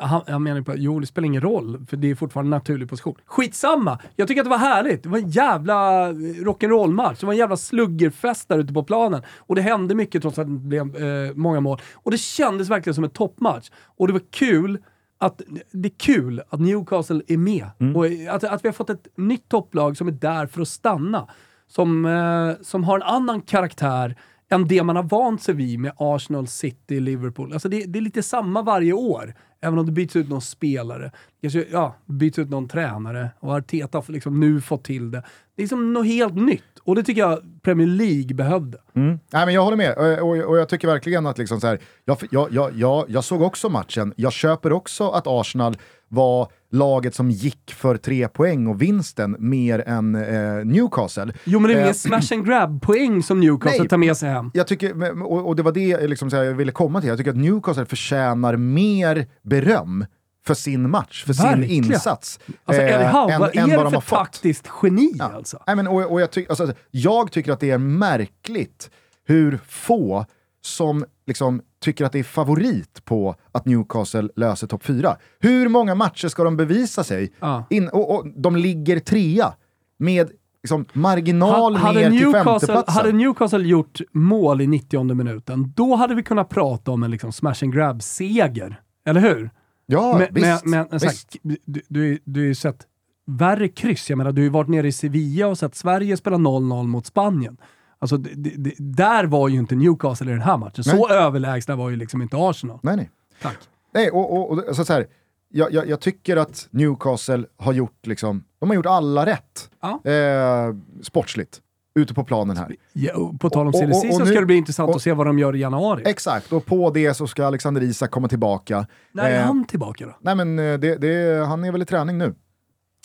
han, han menar på jo, det spelar ingen roll, för det är fortfarande en naturlig position. Skitsamma! Jag tycker att det var härligt. Det var en jävla rock'n'roll-match. Det var en jävla sluggerfest där ute på planen. Och det hände mycket trots att det blev eh, många mål. Och det kändes verkligen som en toppmatch. Och det var kul att det är kul att Newcastle är med. Mm. Och att, att vi har fått ett nytt topplag som är där för att stanna. Som, eh, som har en annan karaktär än det man har vant sig vid med Arsenal, City, Liverpool. Alltså det, det är lite samma varje år. Även om det byts ut någon spelare, kanske ja, byts ut någon tränare och Arteta har liksom nu fått till det. Det är liksom något helt nytt och det tycker jag Premier League behövde. Mm. Nej, men jag håller med och, och, och jag tycker verkligen att liksom så här, jag, jag, jag, jag, jag såg också matchen, jag köper också att Arsenal var laget som gick för tre poäng och vinsten mer än eh, Newcastle. Jo men det är mer eh, smash and grab-poäng som Newcastle nej, tar med sig hem. Jag tycker, och, och det var det liksom, jag ville komma till, jag tycker att Newcastle förtjänar mer beröm för sin match, för Verkligen. sin insats. Alltså eh, Eddie Howe, än- vad är det de för taktiskt geni alltså? Nej, men, och, och jag, ty, alltså, jag tycker att det är märkligt hur få som liksom tycker att det är favorit på att Newcastle löser topp 4. Hur många matcher ska de bevisa sig? Ja. In, och, och de ligger trea med liksom, marginal Ha- ner till Newcastle, femteplatsen. hade Newcastle gjort mål i 90 minuten, då hade vi kunnat prata om en liksom smash and grab-seger. Eller hur? ja, men, visst. men, men, här, visst. du, du, du har ju sett värre kryss. Jag menar, du har ju varit nere i Sevilla och sett Sverige spela 0-0 mot Spanien. Alltså, det, det, där var ju inte Newcastle i den här matchen. Så överlägsna var ju liksom inte Arsenal. Nej, nej. Tack. Nej, och, och, och alltså så här, jag, jag, jag tycker att Newcastle har gjort, liksom, de har gjort alla rätt. Ja. Eh, sportsligt, ute på planen här. Ja, på tal om season nu- ska det bli intressant och- att se vad de gör i januari. Exakt, och på det så ska Alexander Isak komma tillbaka. När är Eh, han tillbaka då? Nej men eh, det, det, han är väl i träning nu.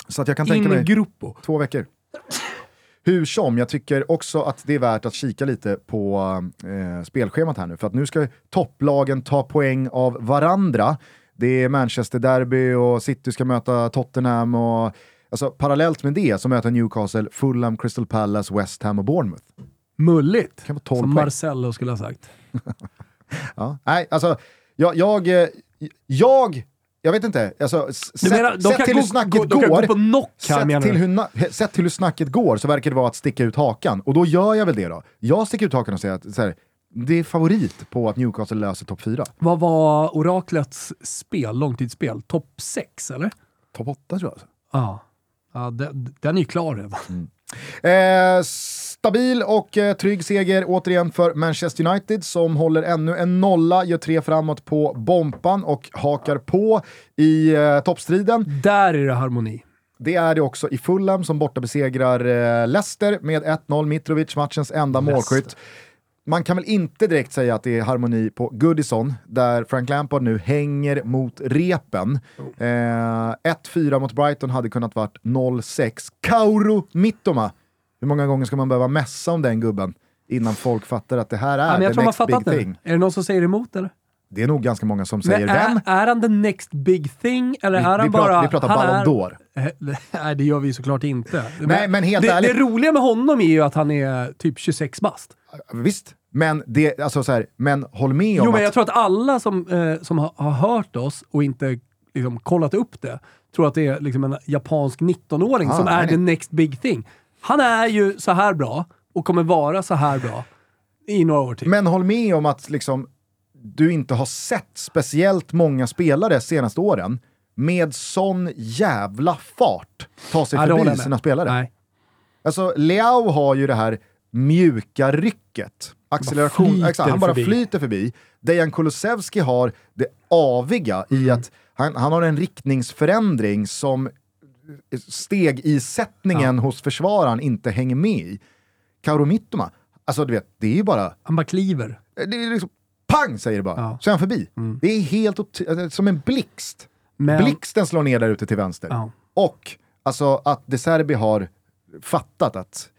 Så att jag kan tänka In mig gruppo. två veckor. Hur som, jag tycker också att det är värt att kika lite på eh, spelschemat här nu. För att nu ska topplagen ta poäng av varandra. Det är Manchester Derby och City ska möta Tottenham och alltså, parallellt med det så möter Newcastle Fulham, Crystal Palace, West Ham och Bournemouth. Mulligt, kan vara 12 som poäng. Marcello skulle ha sagt. Ja. Nej, alltså, jag, jag, eh, jag, jag vet inte, alltså, sett, menar, de sett till gå- hur snacket gå- går, gå på knock här, sett menar till, hur, sett till hur snacket går så verkar det vara att sticka ut hakan. Och då gör jag väl det då. Jag sticker ut hakan och säger att så här, det är favorit på att Newcastle löser topp 4. Vad var oraklets spel, långtidsspel? Topp 6 eller? Topp 8 tror jag. Alltså. Ja. ja den, den är ju klar redan. Eh, stabil och eh, trygg seger återigen för Manchester United som håller ännu en nolla, gör tre framåt på bompan och hakar på i eh, toppstriden. Där är det harmoni. Det är det också i Fulham som borta besegrar eh, Leicester med 1-0. Mitrovic, matchens enda Leicester. målskytt. Man kan väl inte direkt säga att det är harmoni på Goodison, där Frank Lampard nu hänger mot repen. Eh, 1-4 mot Brighton hade kunnat varit 0-6. Kauru Mittoma. Hur många gånger ska man behöva mässa om den gubben innan folk fattar att det här är Ja, men jag the tror man next fattat big thing? Är det någon som säger emot eller? Det är nog ganska många som säger Men vem? är, är han the next big thing eller Vi- är han vi pratar- bara... vi pratar Ballon är- d'Or. Eh, Nej, det gör vi såklart inte. Nej, men helt det, ärligt- det roliga med honom är ju att han är typ 26 bast. Visst, men, det, alltså så här, men håll med om Jo, men att jag tror att alla som, eh, som har, har hört oss och inte liksom, kollat upp det, tror att det är liksom en japansk 19-åring Ah, som är nej, the next big thing. Han är ju så här bra och kommer vara så här bra i några år till. Men håll med om att liksom, du inte har sett speciellt många spelare senaste åren med sån jävla fart ta sig Ja, håller förbi sina spelare. Nej. Alltså, Leao har ju det här mjuka rycket. Acceleration, flyter exakt, han bara förbi. flyter förbi. Dejan Kulusevski har det aviga i Mm. att han, han har en riktningsförändring som stegisättningen hos försvararen inte hänger med i. Kauro Mittoma, alltså du vet, det är ju bara Han bara kliver. det är liksom pang säger det bara, Ja. så är han förbi. Det är helt alltså, som en blixt. Men, Blixten slår ner där ute till vänster. Ja. Och alltså att De Serbi har fattat att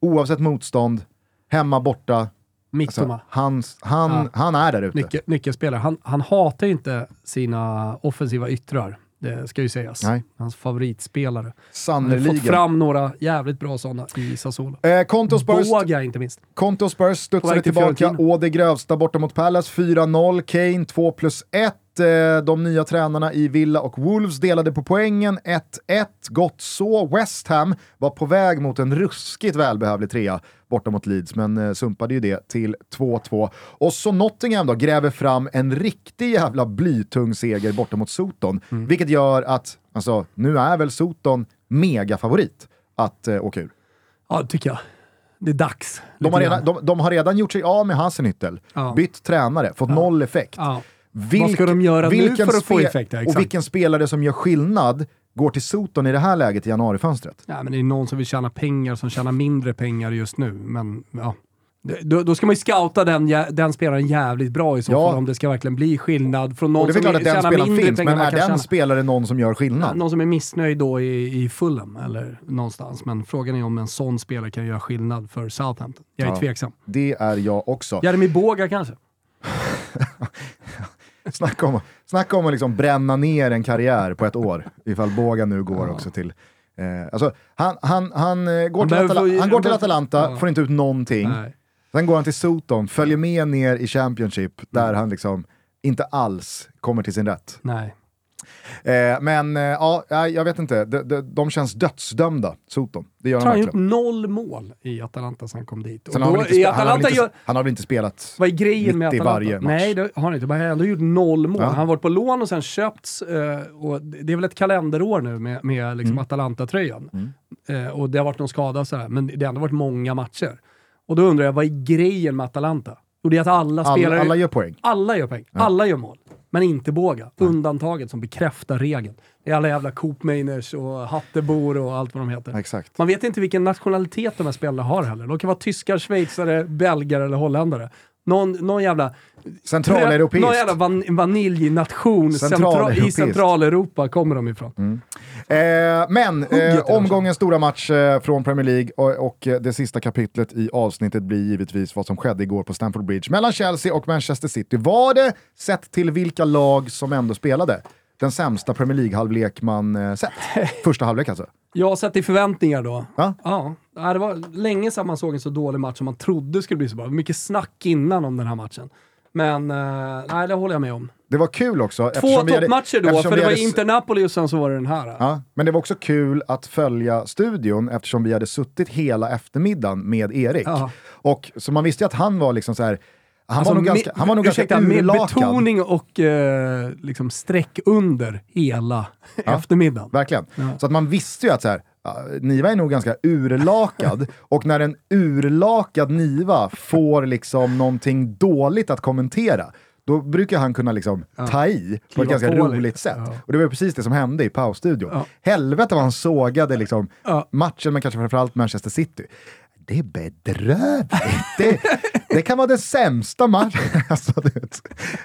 oavsett motstånd, hemma, borta, Mittoma. alltså, han, han, Ja. han är där ute. Nyckel, nyckelspelare. Han, han hatar inte sina offensiva yttrar. Det ska ju sägas. Nej. Hans favoritspelare. Han har fått Sannerligen. fram några jävligt bra sådana i Sassuolo. Eh, Spurs, Båga inte minst. Konto Spurs studsade tillbaka å det grövsta borta mot Palace. 4-0, Kane 2 plus 1. Eh, De nya tränarna i Villa och Wolves delade på poängen. 1-1, gott så. West Ham var på väg mot en ruskigt välbehövlig trea borta mot Leeds, men eh, sumpade ju det till 2-2. Och så Nottingham då gräver fram en riktig jävla blytung seger borta mot Soton, Mm. vilket gör att, alltså, nu är väl Soton megafavorit att eh, åka ur. Ja, det tycker jag. Det är dags. De har, redan, de, de har redan gjort sig av med Hasenhüttel, Ja. bytt tränare, fått noll effekt. Ja. Vilk- Vad ska de göra nu för att få effekt? Ja, och vilken spelare som gör skillnad går till Soton i det här läget i januarifönstret? Ja, men det är någon som vill tjäna pengar som tjänar mindre pengar just nu. Men ja. Då, då ska man ju scouta den, den spelaren jävligt bra i så Ja. fall, om det ska verkligen bli skillnad från någon Och det är som klart att den spelaren mindre finns, pengar men är den tjäna. spelaren någon som gör skillnad? Någon som är missnöjd då i, i Fulham eller någonstans. Men frågan är om en sån spelare kan göra skillnad för Southampton. Jag är Ja. tveksam. Det är jag också. Jeremy Boga kanske? Snacka om, Snacka om att liksom bränna ner en karriär på ett år, ifall Boga nu går också till... Eh, alltså, han, han, han, eh, går, till Atala- få- han går till Atalanta, ja. får inte ut någonting. Nej. Sen går han till Soton, följer med ner i Championship, där han liksom inte alls kommer till sin rätt. Nej. Eh, men eh, ja, jag vet inte, de, de, de känns dödsdömda, Soton. Det gör de han gjort verkligen. noll mål i Atalanta sen han kom dit. Sen har han, då, spe- han, har inte, gör, han har väl inte spelat... vad är grejen med Atalanta? varje match. Nej, det har han inte. Men han har ändå gjort noll mål. Ja. Han har varit på lån och sen köpts. eh, och det är väl ett kalenderår nu med, med liksom Mm. Atalanta-tröjan. Eh, och det har varit någon skada och sådär, men det har ändå varit många matcher. Och då undrar jag, vad är grejen med Atalanta? Och det är att alla Alla, spelare... alla gör poäng. Alla gör poäng. Alla gör mål. Men inte Båga. Undantaget som bekräftar regeln. Det är alla jävla Coop Mainers och Hattebor och allt vad de heter. Exakt. Man vet inte vilken nationalitet de här spelarna har heller. De kan vara tyskar, schweizare, belgare eller holländare. Någon, någon jävla... Centraleuropeiskt. Någon jävla van, vaniljnation centra, i. Centraleuropa kommer de ifrån. Eh, men eh, omgångens stora match eh, från Premier League och, och eh, det sista kapitlet i avsnittet blir givetvis vad som skedde igår på Stamford Bridge mellan Chelsea och Manchester City. Var det, sett till vilka lag som ändå spelade, den sämsta Premier League-halvlek man eh, sett? Första halvlek alltså. Jag har sett i förväntningar då. Ja. Ja, det var länge sedan man såg en så dålig match som man trodde skulle bli så bra. Mycket snack innan om den här matchen. Men eh, nej, det håller jag med om. Det var kul också. Två toppmatcher då, för det var hade Inter-Napoli och sen så var det den här. Ja, men det var också kul att följa studion eftersom vi hade suttit hela eftermiddagen med Erik. Ja. Och så man visste ju att han var liksom så här. Han Alltså, var nog ganska, han var nog ursäkta, ganska urlakad. betoning och eh, liksom streck under hela eftermiddagen. Verkligen. Ja. Så att man visste ju att så här, ja, Niva är nog ganska urlakad och när en urlakad Niva får liksom någonting dåligt att kommentera då brukar han kunna liksom ta i på ett ganska roligt lite. sätt. Ja. Och det var precis det som hände i pausstudion. Ja. Helvete vad han sågade liksom Ja. matchen, men kanske framförallt Manchester City. Det är bedrövligt. Det, det kan vara den sämsta matchen. Alltså,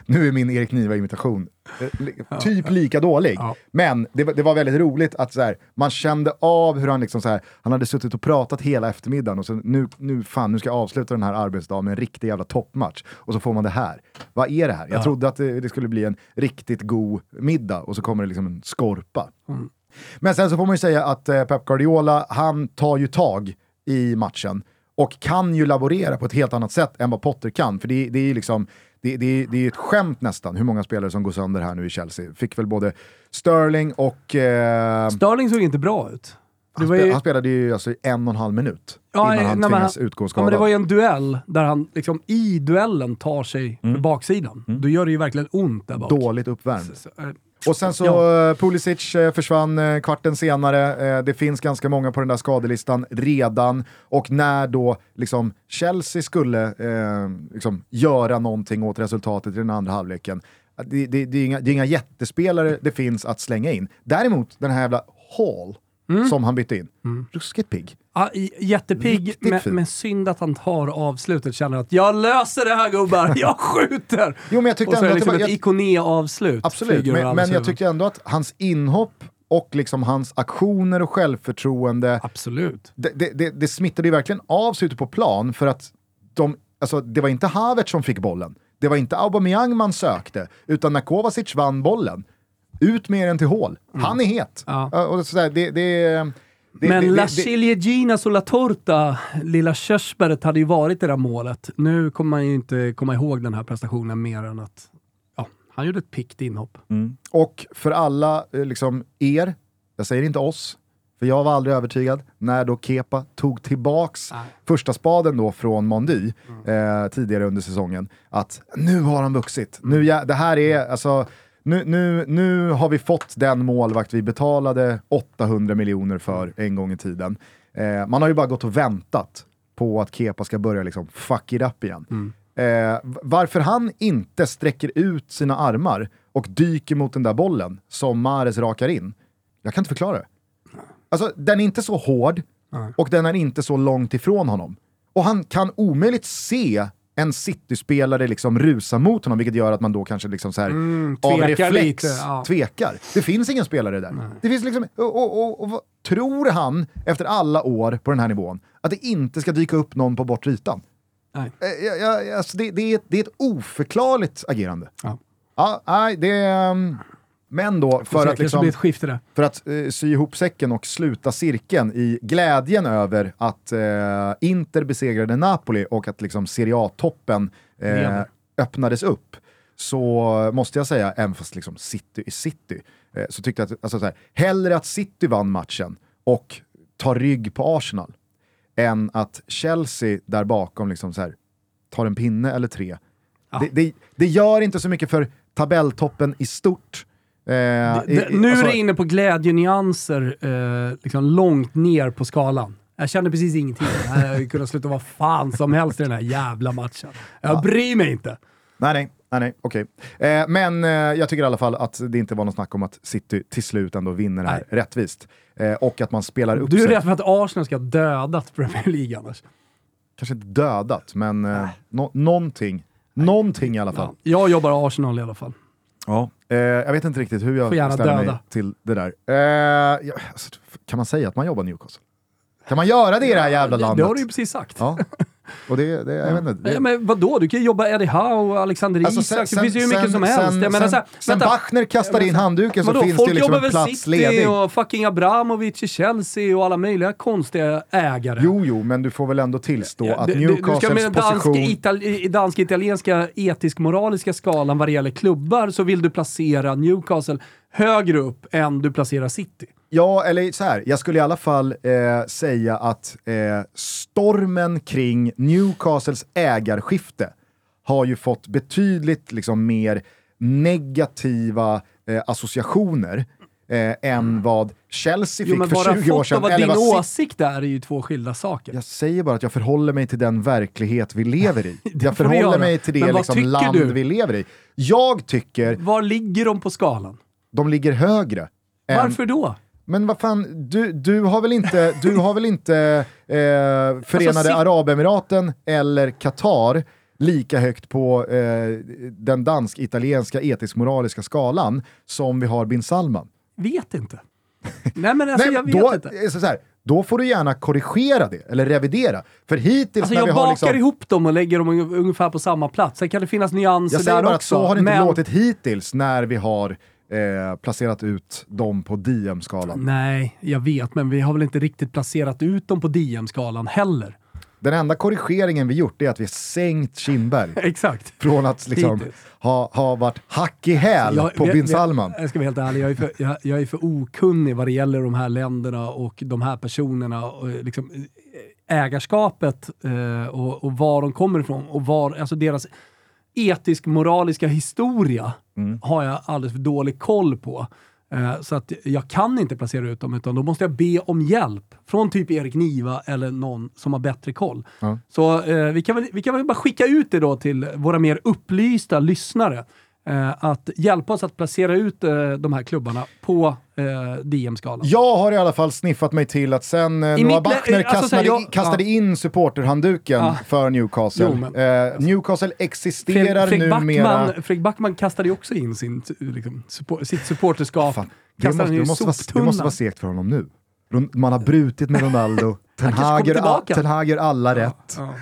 nu är min Erik Niva-imitation eh, typ lika dålig. Men det, var- det var väldigt roligt att så här, man kände av hur han liksom så här, han hade suttit och pratat hela eftermiddagen och så nu, nu fan, nu ska jag avsluta den här arbetsdagen med en riktig jävla toppmatch. Och så får man det här. Vad är det här? Jag Ja. trodde att det, skulle bli en riktigt god middag och så kommer det liksom en skorpa. Men sen så får man ju säga att eh, Pep Guardiola, han tar ju tag i matchen och kan ju laborera på ett helt annat sätt än vad Potter kan. För det, det är ju liksom, det, det, det är ett skämt nästan hur många spelare som går sönder här nu i Chelsea. Fick väl både Sterling och... Eh, Sterling såg inte bra ut. Han, var spe, ju, han spelade ju alltså en och en halv minut Ja, innan han nej, tvingas han- utgå ja, skadad. men det var ju en duell där han liksom i duellen tar sig Mm. för baksidan. Då gör det ju verkligen ont där bak. Dåligt uppvärmd. Så, eh, Och sen så Ja. eh, Pulisic eh, försvann eh, kvarten senare, det finns ganska många på den där skadelistan redan. Och när då liksom Chelsea skulle eh, liksom göra någonting åt resultatet i den andra halvleken, det, det, det, är inga, det är inga jättespelare det finns att slänga in. Däremot den här jävla Hall som han bytte in, ruskigt pigg. I- jättepigg, men, synd att han tar avslutet. Känner att jag löser det här gubbar, jag skjuter! Jo, men jag tyckte och så är ändå att det liksom var- ett ikoné-avslut. Absolut, men, men jag tyckte ändå att hans inhopp och liksom hans aktioner och självförtroende Absolut. det, det, det, det smittade ju verkligen av sig ute på plan för att de, alltså, det var inte Havertz som fick bollen. Det var inte Aubameyang man sökte, utan när Kovacic vann bollen, ut med den till hål. Han är het. Ja. Och sådär, det, det, det, Men det, La det, det, Ciliegina Sulla Torta, lilla körsbäret, hade ju varit det där målet. Nu kommer man ju inte komma ihåg den här prestationen mer än att ja, han gjorde ett pickt inhopp. Och för alla eh, liksom, er, jag säger inte oss, för jag var aldrig övertygad, när då Kepa tog tillbaks Nej. första spaden då från Mondy eh, tidigare under säsongen, att nu har han vuxit. Nu, ja, det här är, alltså, nu, nu, nu har vi fått den målvakt vi betalade 800 miljoner för en gång i tiden. Eh, man har ju bara gått och väntat på att Kepa ska börja liksom fuck it up igen. Eh, v- varför han inte sträcker ut sina armar och dyker mot den där bollen som Mares rakar in, jag kan inte förklara det. Alltså, den är inte så hård och den är inte så långt ifrån honom. Och han kan omöjligt se en City-spelare liksom rusa mot honom, vilket gör att man då kanske liksom så här, av tvekar reflex lite, ja. tvekar. Det finns ingen spelare där. Det finns liksom, och, och, och, och, tror han, efter alla år på den här nivån, att det inte ska dyka upp någon på bortre ytan? Nej. Eh, jag- jag- alltså det, det, är ett, det är ett oförklarligt agerande. Ja. Ja, nej, det... Men då, för att, liksom, för att eh, sy ihop säcken och sluta cirkeln i glädjen över att eh, Inter besegrade Napoli och att liksom Serie A-toppen eh, öppnades upp, så måste jag säga, även fast liksom City är City, eh, så tyckte jag att, alltså så här, hellre att City vann matchen och tar rygg på Arsenal, än att Chelsea där bakom liksom så här, tar en pinne eller tre. Ja. Det, det, det gör inte så mycket för tabelltoppen i stort. Eh, Det- i- nu alltså- är du inne på glädjenyanser eh, liksom långt ner på skalan. Jag kände precis ingenting. Jag hade kunnat sluta vad fan som helst i den här jävla matchen. Jag bryr mig inte. Nej, nej, nej, nej okej. Eh, men eh, jag tycker i alla fall att det inte var något snack om att City till slut ändå vinner det här rättvist. Eh, och att man spelar upp Du är sig. rädd för att Arsenal ska ha dödat Premier League annars. Kanske inte dödat, men eh, nå- någonting. Någonting i alla fall. Ja, jag jobbar Arsenal i alla fall. Ja. Eh, jag vet inte riktigt hur jag ställer mig till det där. Eh, ja, alltså, kan man säga att man jobbar Newcastle? Kan man göra det i det här jävla Det, landet? det har du ju precis sagt. Ja. Och det, det, jag vet inte, det, men vadå? Du kan ju jobba Eddie Howe, Alexander Alltså, Isak, det finns ju hur mycket som helst. Sen, menar, sen, så sen. Bachner kastade in handduken så Vadå, finns folk det liksom jobbar en väl plats City ledig. och fucking Abramovic i Chelsea och alla möjliga konstiga ägare. Jo, jo, men du får väl ändå tillstå Ja, att du- du- Du ska Newcastles med den dansk, position... itali, i dansk-italienska etisk-moraliska skalan vad det gäller klubbar så vill du placera Newcastle högre upp än du placerar City. Ja, eller så här, jag skulle i alla fall eh, säga att eh, stormen kring Newcastles ägarskifte har ju fått betydligt liksom, mer negativa eh, associationer eh, än vad Chelsea fick för vad du har 20 år sedan. vad eller din vad åsikt är är ju två skilda saker. Jag säger bara att jag förhåller mig till den verklighet vi lever i. Jag förhåller mig till det liksom, land du? vi lever i. Jag tycker Var ligger de på skalan? de ligger högre. än- Varför då? Men vad fan, du, du har väl inte, du har väl inte eh, Förenade Alltså, Arabemiraten eller Qatar lika högt på eh, den dansk-italienska etisk-moraliska skalan som vi har bin Salman. Vet inte. Nej men alltså Nej, jag vet då, inte. så här, då får du gärna korrigera det, eller revidera. För hittills Alltså när jag vi bakar har liksom... ihop dem och lägger dem un- ungefär på samma plats. Sen kan det finnas nyanser Jag säger där bara att också. så har det inte men... låtit hittills när vi har eh, placerat ut dem på DM-skalan. Nej, jag vet, men vi har väl inte riktigt placerat ut dem på DM-skalan heller. Den enda korrigeringen vi gjort är att vi sänkt Kindberg. Exakt. Från att liksom ha, ha varit hack i häl Jag- på bin Salman. Jag ska vara helt ärlig, jag är, för, jag, jag är för okunnig vad det gäller de här länderna och de här personerna. Och liksom, eh, ägarskapet eh, och, och var de kommer ifrån och var, alltså deras etisk-moraliska historia Mm. har jag alldeles för dålig koll på. Eh, så att jag kan inte placera ut dem, utan då måste jag be om hjälp från typ Erik Niva eller någon som har bättre koll. Ja. Så eh, vi, kan väl, vi kan väl bara skicka ut det då till våra mer upplysta lyssnare. Eh, att hjälpa oss att placera ut eh, de här klubbarna på eh, DM-skalan. Jag har i alla fall sniffat mig till att sen eh, Noah Bachner alltså, kastade, jag- kastade in supporterhandduken Ja. för Newcastle. Jo, men- eh, Newcastle existerar Fredrik numera... Backman, Fredrik Backman kastade ju också in sin, liksom, support, sitt supporterskap. Fan, det, måste, det, måste vara, det måste vara segt för honom nu. Man har brutit med Ronaldo, Ten kanske Hag kommer gör all- tillbaka. Ten Hag gör alla rätt. Ja.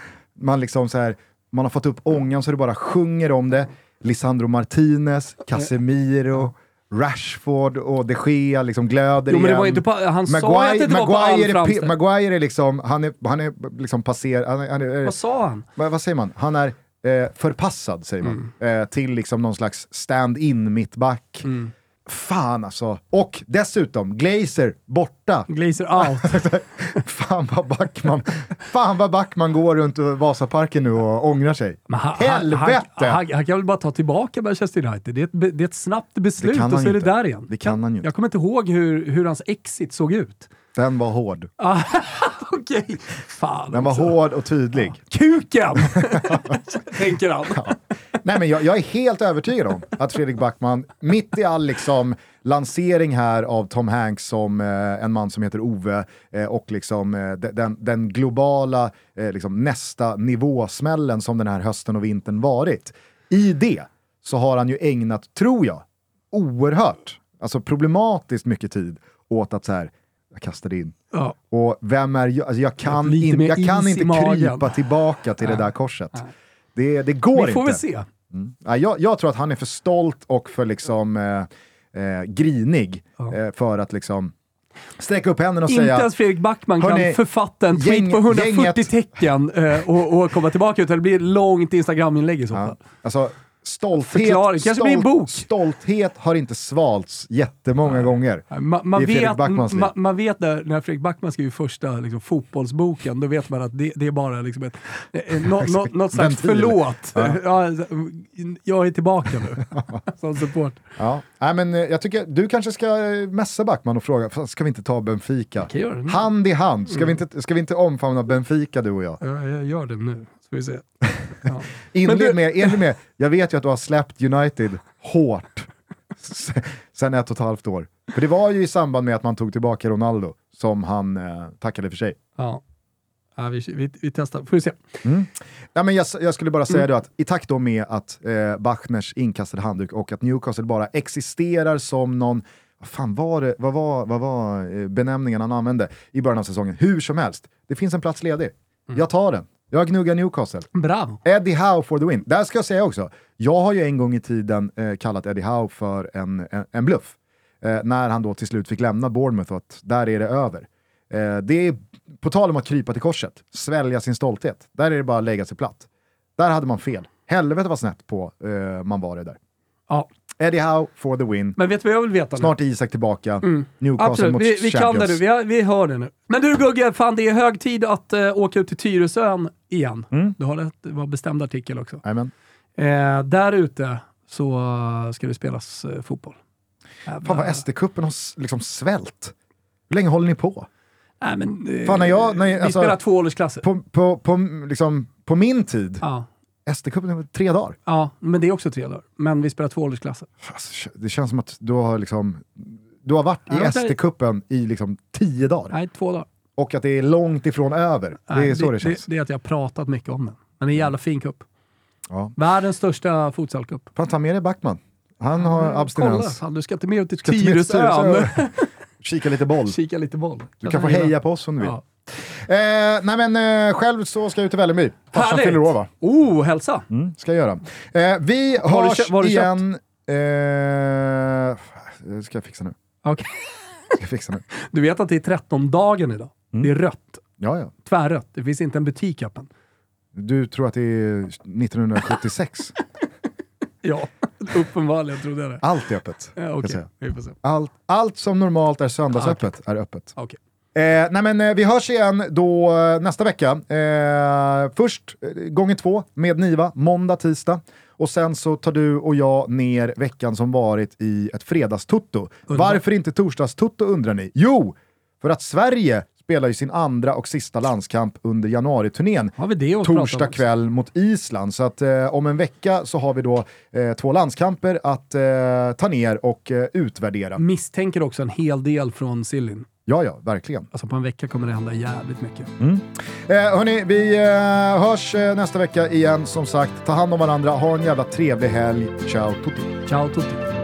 Man, liksom så här, man har fått upp ångan så det bara sjunger om det. Lisandro Martinez, Casemiro, Rashford och de Gea liksom glöder Jo, men det igen. var ju inte på, han sa ju att det inte var på all Maguire, är, pi- framställning. Maguire är liksom, han är, han är liksom passerad, han är, han är, Vad sa han? vad, vad säger man? Han är eh, förpassad, säger man, Mm. eh, till liksom någon slags stand-in mittback. Mm. Fan alltså. Och dessutom, Glazer borta. Glazer out. Fan vad Backman, fan vad Backman går runt Vasaparken nu och ångrar sig. Men Helvete! Han, han, han kan väl bara ta tillbaka Manchester United. Det är ett, det är ett snabbt beslut och så är det där igen. Det kan han ju. Jag kommer inte ihåg hur, hur hans exit såg ut. Den var hård. Okej. Fan Den var också. hård och tydlig. Kuken! Tänker han. Nej men jag, jag är helt övertygad om att Fredrik Backman, mitt i all liksom lansering här av Tom Hanks som eh, en man som heter Ove eh, och liksom eh, de- den, den globala eh, liksom nästa nivåsmällen som den här hösten och vintern varit. I det så har han ju ägnat, tror jag, oerhört, alltså problematiskt mycket tid åt att så här, jag kastade in. Ja. Och vem är jag? Alltså jag kan, in, jag kan inte krypa tillbaka till det där korset. Det, det går Vi får inte. väl se. Mm. Ja, jag, jag tror att han är för stolt och för liksom eh, eh, grinig Ja. eh, för att liksom sträcka upp händerna och Inte säga ens Fredrik Backman Hörni, kan författa en tweet gäng- på 140 gänget- tecken eh, och, och komma tillbaka, utan det blir ett långt Instagram-inlägg i så Ja. fall. Alltså, stolthet, Förklaring. Kanske blir en bok. stolthet har inte svalts jättemånga gånger. Man, man, I Fredrik vet, Backmans liv. man, vet när, när Fredrik Backman skriver första liksom, fotbollsboken, då vet man att det, det är bara liksom ett, eh, nå, nå, något slags förlåt. Ja. Ja. jag är tillbaka nu, som support. Ja. Nej, men, eh, jag tycker du kanske ska eh, messa Backman och fråga, "Fan, ska vi inte ta Benfica? det. Hand i hand, ska, vi inte, ska vi inte omfamna Benfica du och jag? Ja, jag gör det nu, ska vi se. Ja. Inled du- med, inled med, jag vet ju att du har släppt United hårt sen ett och ett halvt år. För det var ju i samband med att man tog tillbaka Ronaldo som han eh, tackade för sig. Ja. Ja, vi, vi, vi testar, får vi se. Ja, men jag, jag skulle bara Mm. säga då att i takt då med att eh, Bachners inkastade handduk och att Newcastle bara existerar som någon, vad fan var det, vad var, vad var eh, benämningen han använde i början av säsongen? Hur som helst, det finns en plats ledig. Mm. Jag tar den. Jag gnuggar Newcastle. Bravo. Eddie Howe for the win. Där ska jag säga också, jag har ju en gång i tiden eh, kallat Eddie Howe för en, en, en bluff. Eh, när han då till slut fick lämna Bournemouth och att där är det över. Eh, det är, på tal om att krypa till korset, svälja sin stolthet. Där är det bara att lägga sig platt. Där hade man fel. Helvete vad snett på eh, man var det där. Ja. Eddie Howe for the win. Men vet du vad jag vill veta nu? Snart är Isak tillbaka. Newcastle Absolut, mot vi, vi kan det Champions. nu. Vi, har, vi hör det nu. Men du Gugge, fan det är hög tid att uh, åka ut till Tyresön igen. Mm. Du har ett, det var bestämd artikel också. Jajamän. Eh, där ute så eh, ska det spelas eh, fotboll. Fan vad SD-cupen har liksom svält. Hur länge håller ni på? Nej, men, eh, Fan, när jag- när jag- vi alltså- spelar två åldersklasser. På, på, på, liksom, på min tid, Ja. SD-cupen är tre dagar. ja, men det är också tre dagar. Men vi spelar två åldersklasser. Alltså, det känns som att du har, liksom, du har varit i det- SD-cupen i liksom tio dagar. Nej, två dagar. Och att det är långt ifrån över. Det är Nej, så det, känns. Det, det är att jag har pratat mycket om den. Men det är en jävla fin cup. Ja. Världens största futsalcup. Fan, ta med dig Backman. Han har abstinens. Kolla, fan, du ska inte med ut till. Tyresö. Kika lite boll. Kika lite boll. Du kan få heja på oss om du vill. Ja. Eh, nej men eh, själv så ska jag ut till Vällingby. Farsan fyller år va? Oh, hälsa! Mm, ska jag göra. Eh, vi Har du hörs vad har du igen. Eh, ska jag fixa nu. Okej. Ska jag fixa nu. Du vet att det är 13-dagen idag. Mm. Det är rött. Ja, ja. Tvärrött. Det finns inte en butik öppen. Du tror att det är 1976? Ja, uppenbarligen trodde jag det. Allt är öppet. Ja, se. Allt, allt som normalt är söndagsöppet är öppet. Okej. Eh, nej men, eh, vi hörs igen då eh, nästa vecka. Eh, först eh, gånger två med Niva, måndag, tisdag. Och sen så tar du och jag ner veckan som varit i ett fredagstutto. Varför inte torsdagstutto undrar ni? Jo, för att Sverige spelar ju sin andra och sista landskamp under januariturnén Har vi det att prata om torsdag kväll mot Island. Så att eh, om en vecka så har vi då eh, två landskamper att eh, ta ner och eh, utvärdera. Misstänker också en hel del från Sillin. Ja, ja, verkligen. Alltså på en vecka kommer det hända jävligt mycket. Eh, hörni, vi eh, hörs eh, nästa vecka igen som sagt. Ta hand om varandra, ha en jävla trevlig helg. Ciao tutti! Ciao tutti!